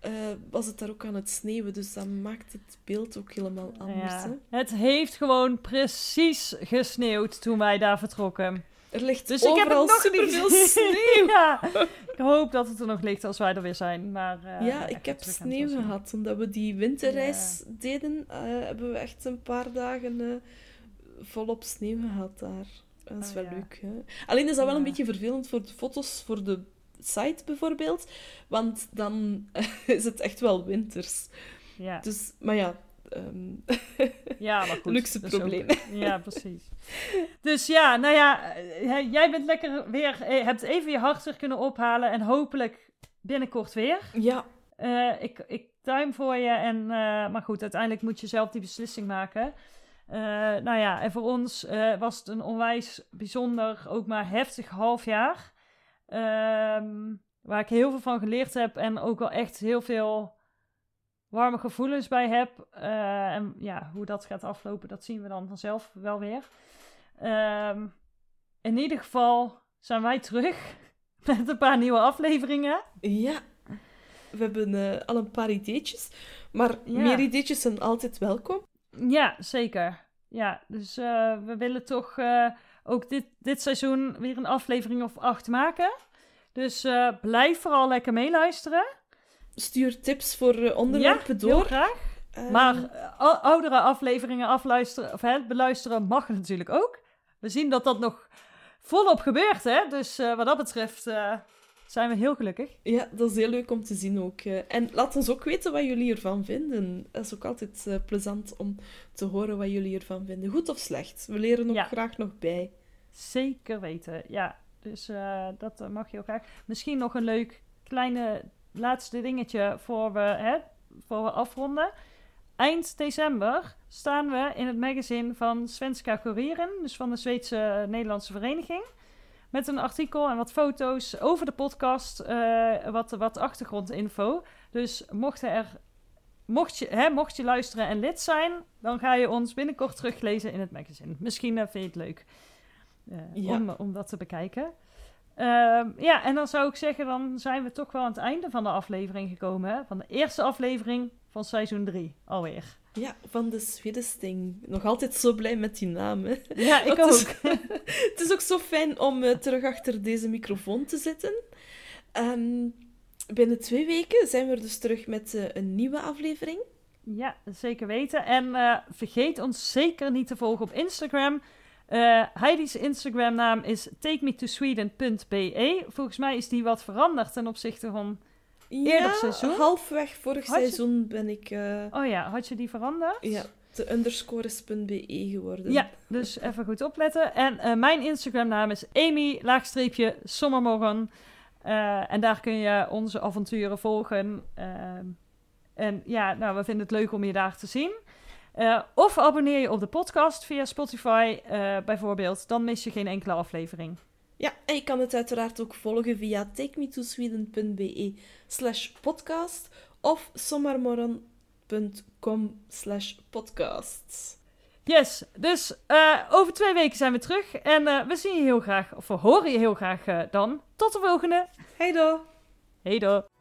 eh, was het daar ook aan het sneeuwen. Dus dat maakt het beeld ook helemaal anders. Ja. Hè? Het heeft gewoon precies gesneeuwd toen wij daar vertrokken. Er ligt Dus ik heb nog superveel sneeuw. ja, hoop dat het er nog ligt als wij er weer zijn. Maar, eh, Ja, ik heb sneeuw gehad. Omdat we die winterreis deden, eh, hebben we echt een paar dagen eh, volop sneeuw gehad daar. Dat is Oh, wel ja. leuk. Hè? Alleen is dat wel een beetje vervelend voor de foto's voor de site bijvoorbeeld. Want dan is het echt wel winters. Ja. Dus, maar ja, ehm, Ja, maar goed. Luxe ook- probleem. Ja, precies. Dus ja, nou ja, eh, jij bent lekker weer, eh, hebt even je hart weer kunnen ophalen en hopelijk binnenkort weer. ja, Eh, ik, ik duim voor je, en, maar goed, uiteindelijk moet je zelf die beslissing maken. Nou ja, en voor ons was het een onwijs bijzonder, ook maar heftig halfjaar. Ehm waar ik heel veel van geleerd heb en ook wel echt heel veel warme gevoelens bij heb. Eh, en ja, hoe dat gaat aflopen, dat zien we dan vanzelf wel weer. Ehm, in ieder geval zijn wij terug met een paar nieuwe afleveringen. ja. We hebben eh, al een paar ideetjes. Maar Ja. meer ideetjes zijn altijd welkom. Ja, zeker. Ja, dus eh, we willen toch ook dit, dit seizoen weer een aflevering of acht maken. Dus blijf vooral lekker meeluisteren. Stuur tips voor eh, onderwerpen Heel door. graag. Eh, Maar eh, ou- oudere afleveringen afluisteren, of, hè, beluisteren mag natuurlijk ook. We zien dat dat nog volop gebeurt, hè. Dus eh, wat dat betreft zijn we heel gelukkig. Ja, dat is heel leuk om te zien ook. En laat ons ook weten wat jullie ervan vinden. Dat is ook altijd plezant om te horen wat jullie ervan vinden. Goed of slecht. We leren ook Ja. graag nog bij. Zeker weten, ja. Dus dat mag je heel graag. Misschien nog een leuk kleine laatste dingetje voor we, hè, voor we afronden. Eind december staan we in het magazine van Svenska Kuriren, dus van de Zweedse Nederlandse vereniging. Met een artikel en wat foto's over de podcast, eh, wat, wat achtergrondinfo. Dus mocht, er, mocht, je, hè, mocht je luisteren en lid zijn, dan ga je ons binnenkort teruglezen in het magazine. Misschien eh, vind je het leuk eh, Ja. om, om dat te bekijken. Ehm, ja, en dan zou ik zeggen, dan zijn we toch wel aan het einde van de aflevering gekomen. Hè? Van de eerste aflevering van seizoen 3 alweer. Ja, van de Swedesting. Nog altijd zo blij met die naam. Hè? Ja, ik Het is- ook. Het is ook zo fijn om eh, terug achter deze microfoon te zitten. Ehm, binnen twee weken zijn we er dus terug met eh, een nieuwe aflevering. Ja, zeker weten. En eh, vergeet ons zeker niet te volgen op Instagram. Eh, Heidi's Instagram-naam is takemetosweden.be. Volgens mij is die wat veranderd ten opzichte van... Eerder ja, seizoen? halfweg vorig Had je- seizoen ben ik eh, Oh ja, had je die veranderd? ja, de underscores.be geworden. Ja, dus even goed opletten. En eh, mijn Instagram-naam is Amy, laagstreepje, Sommermorgen. Eh, en daar kun je onze avonturen volgen. Ehm, en ja, nou, we vinden het leuk om je daar te zien. Eh, of abonneer je op de podcast via Spotify eh, bijvoorbeeld. Dan mis je geen enkele aflevering. Ja, en je kan het uiteraard ook volgen via takemetosweden.be slash podcast of sommarmorgen.com slash podcasts. Yes, dus eh, over twee weken zijn we terug. En we zien je heel graag, of we horen je heel graag dan. Tot de volgende. Hey do! Hey doei.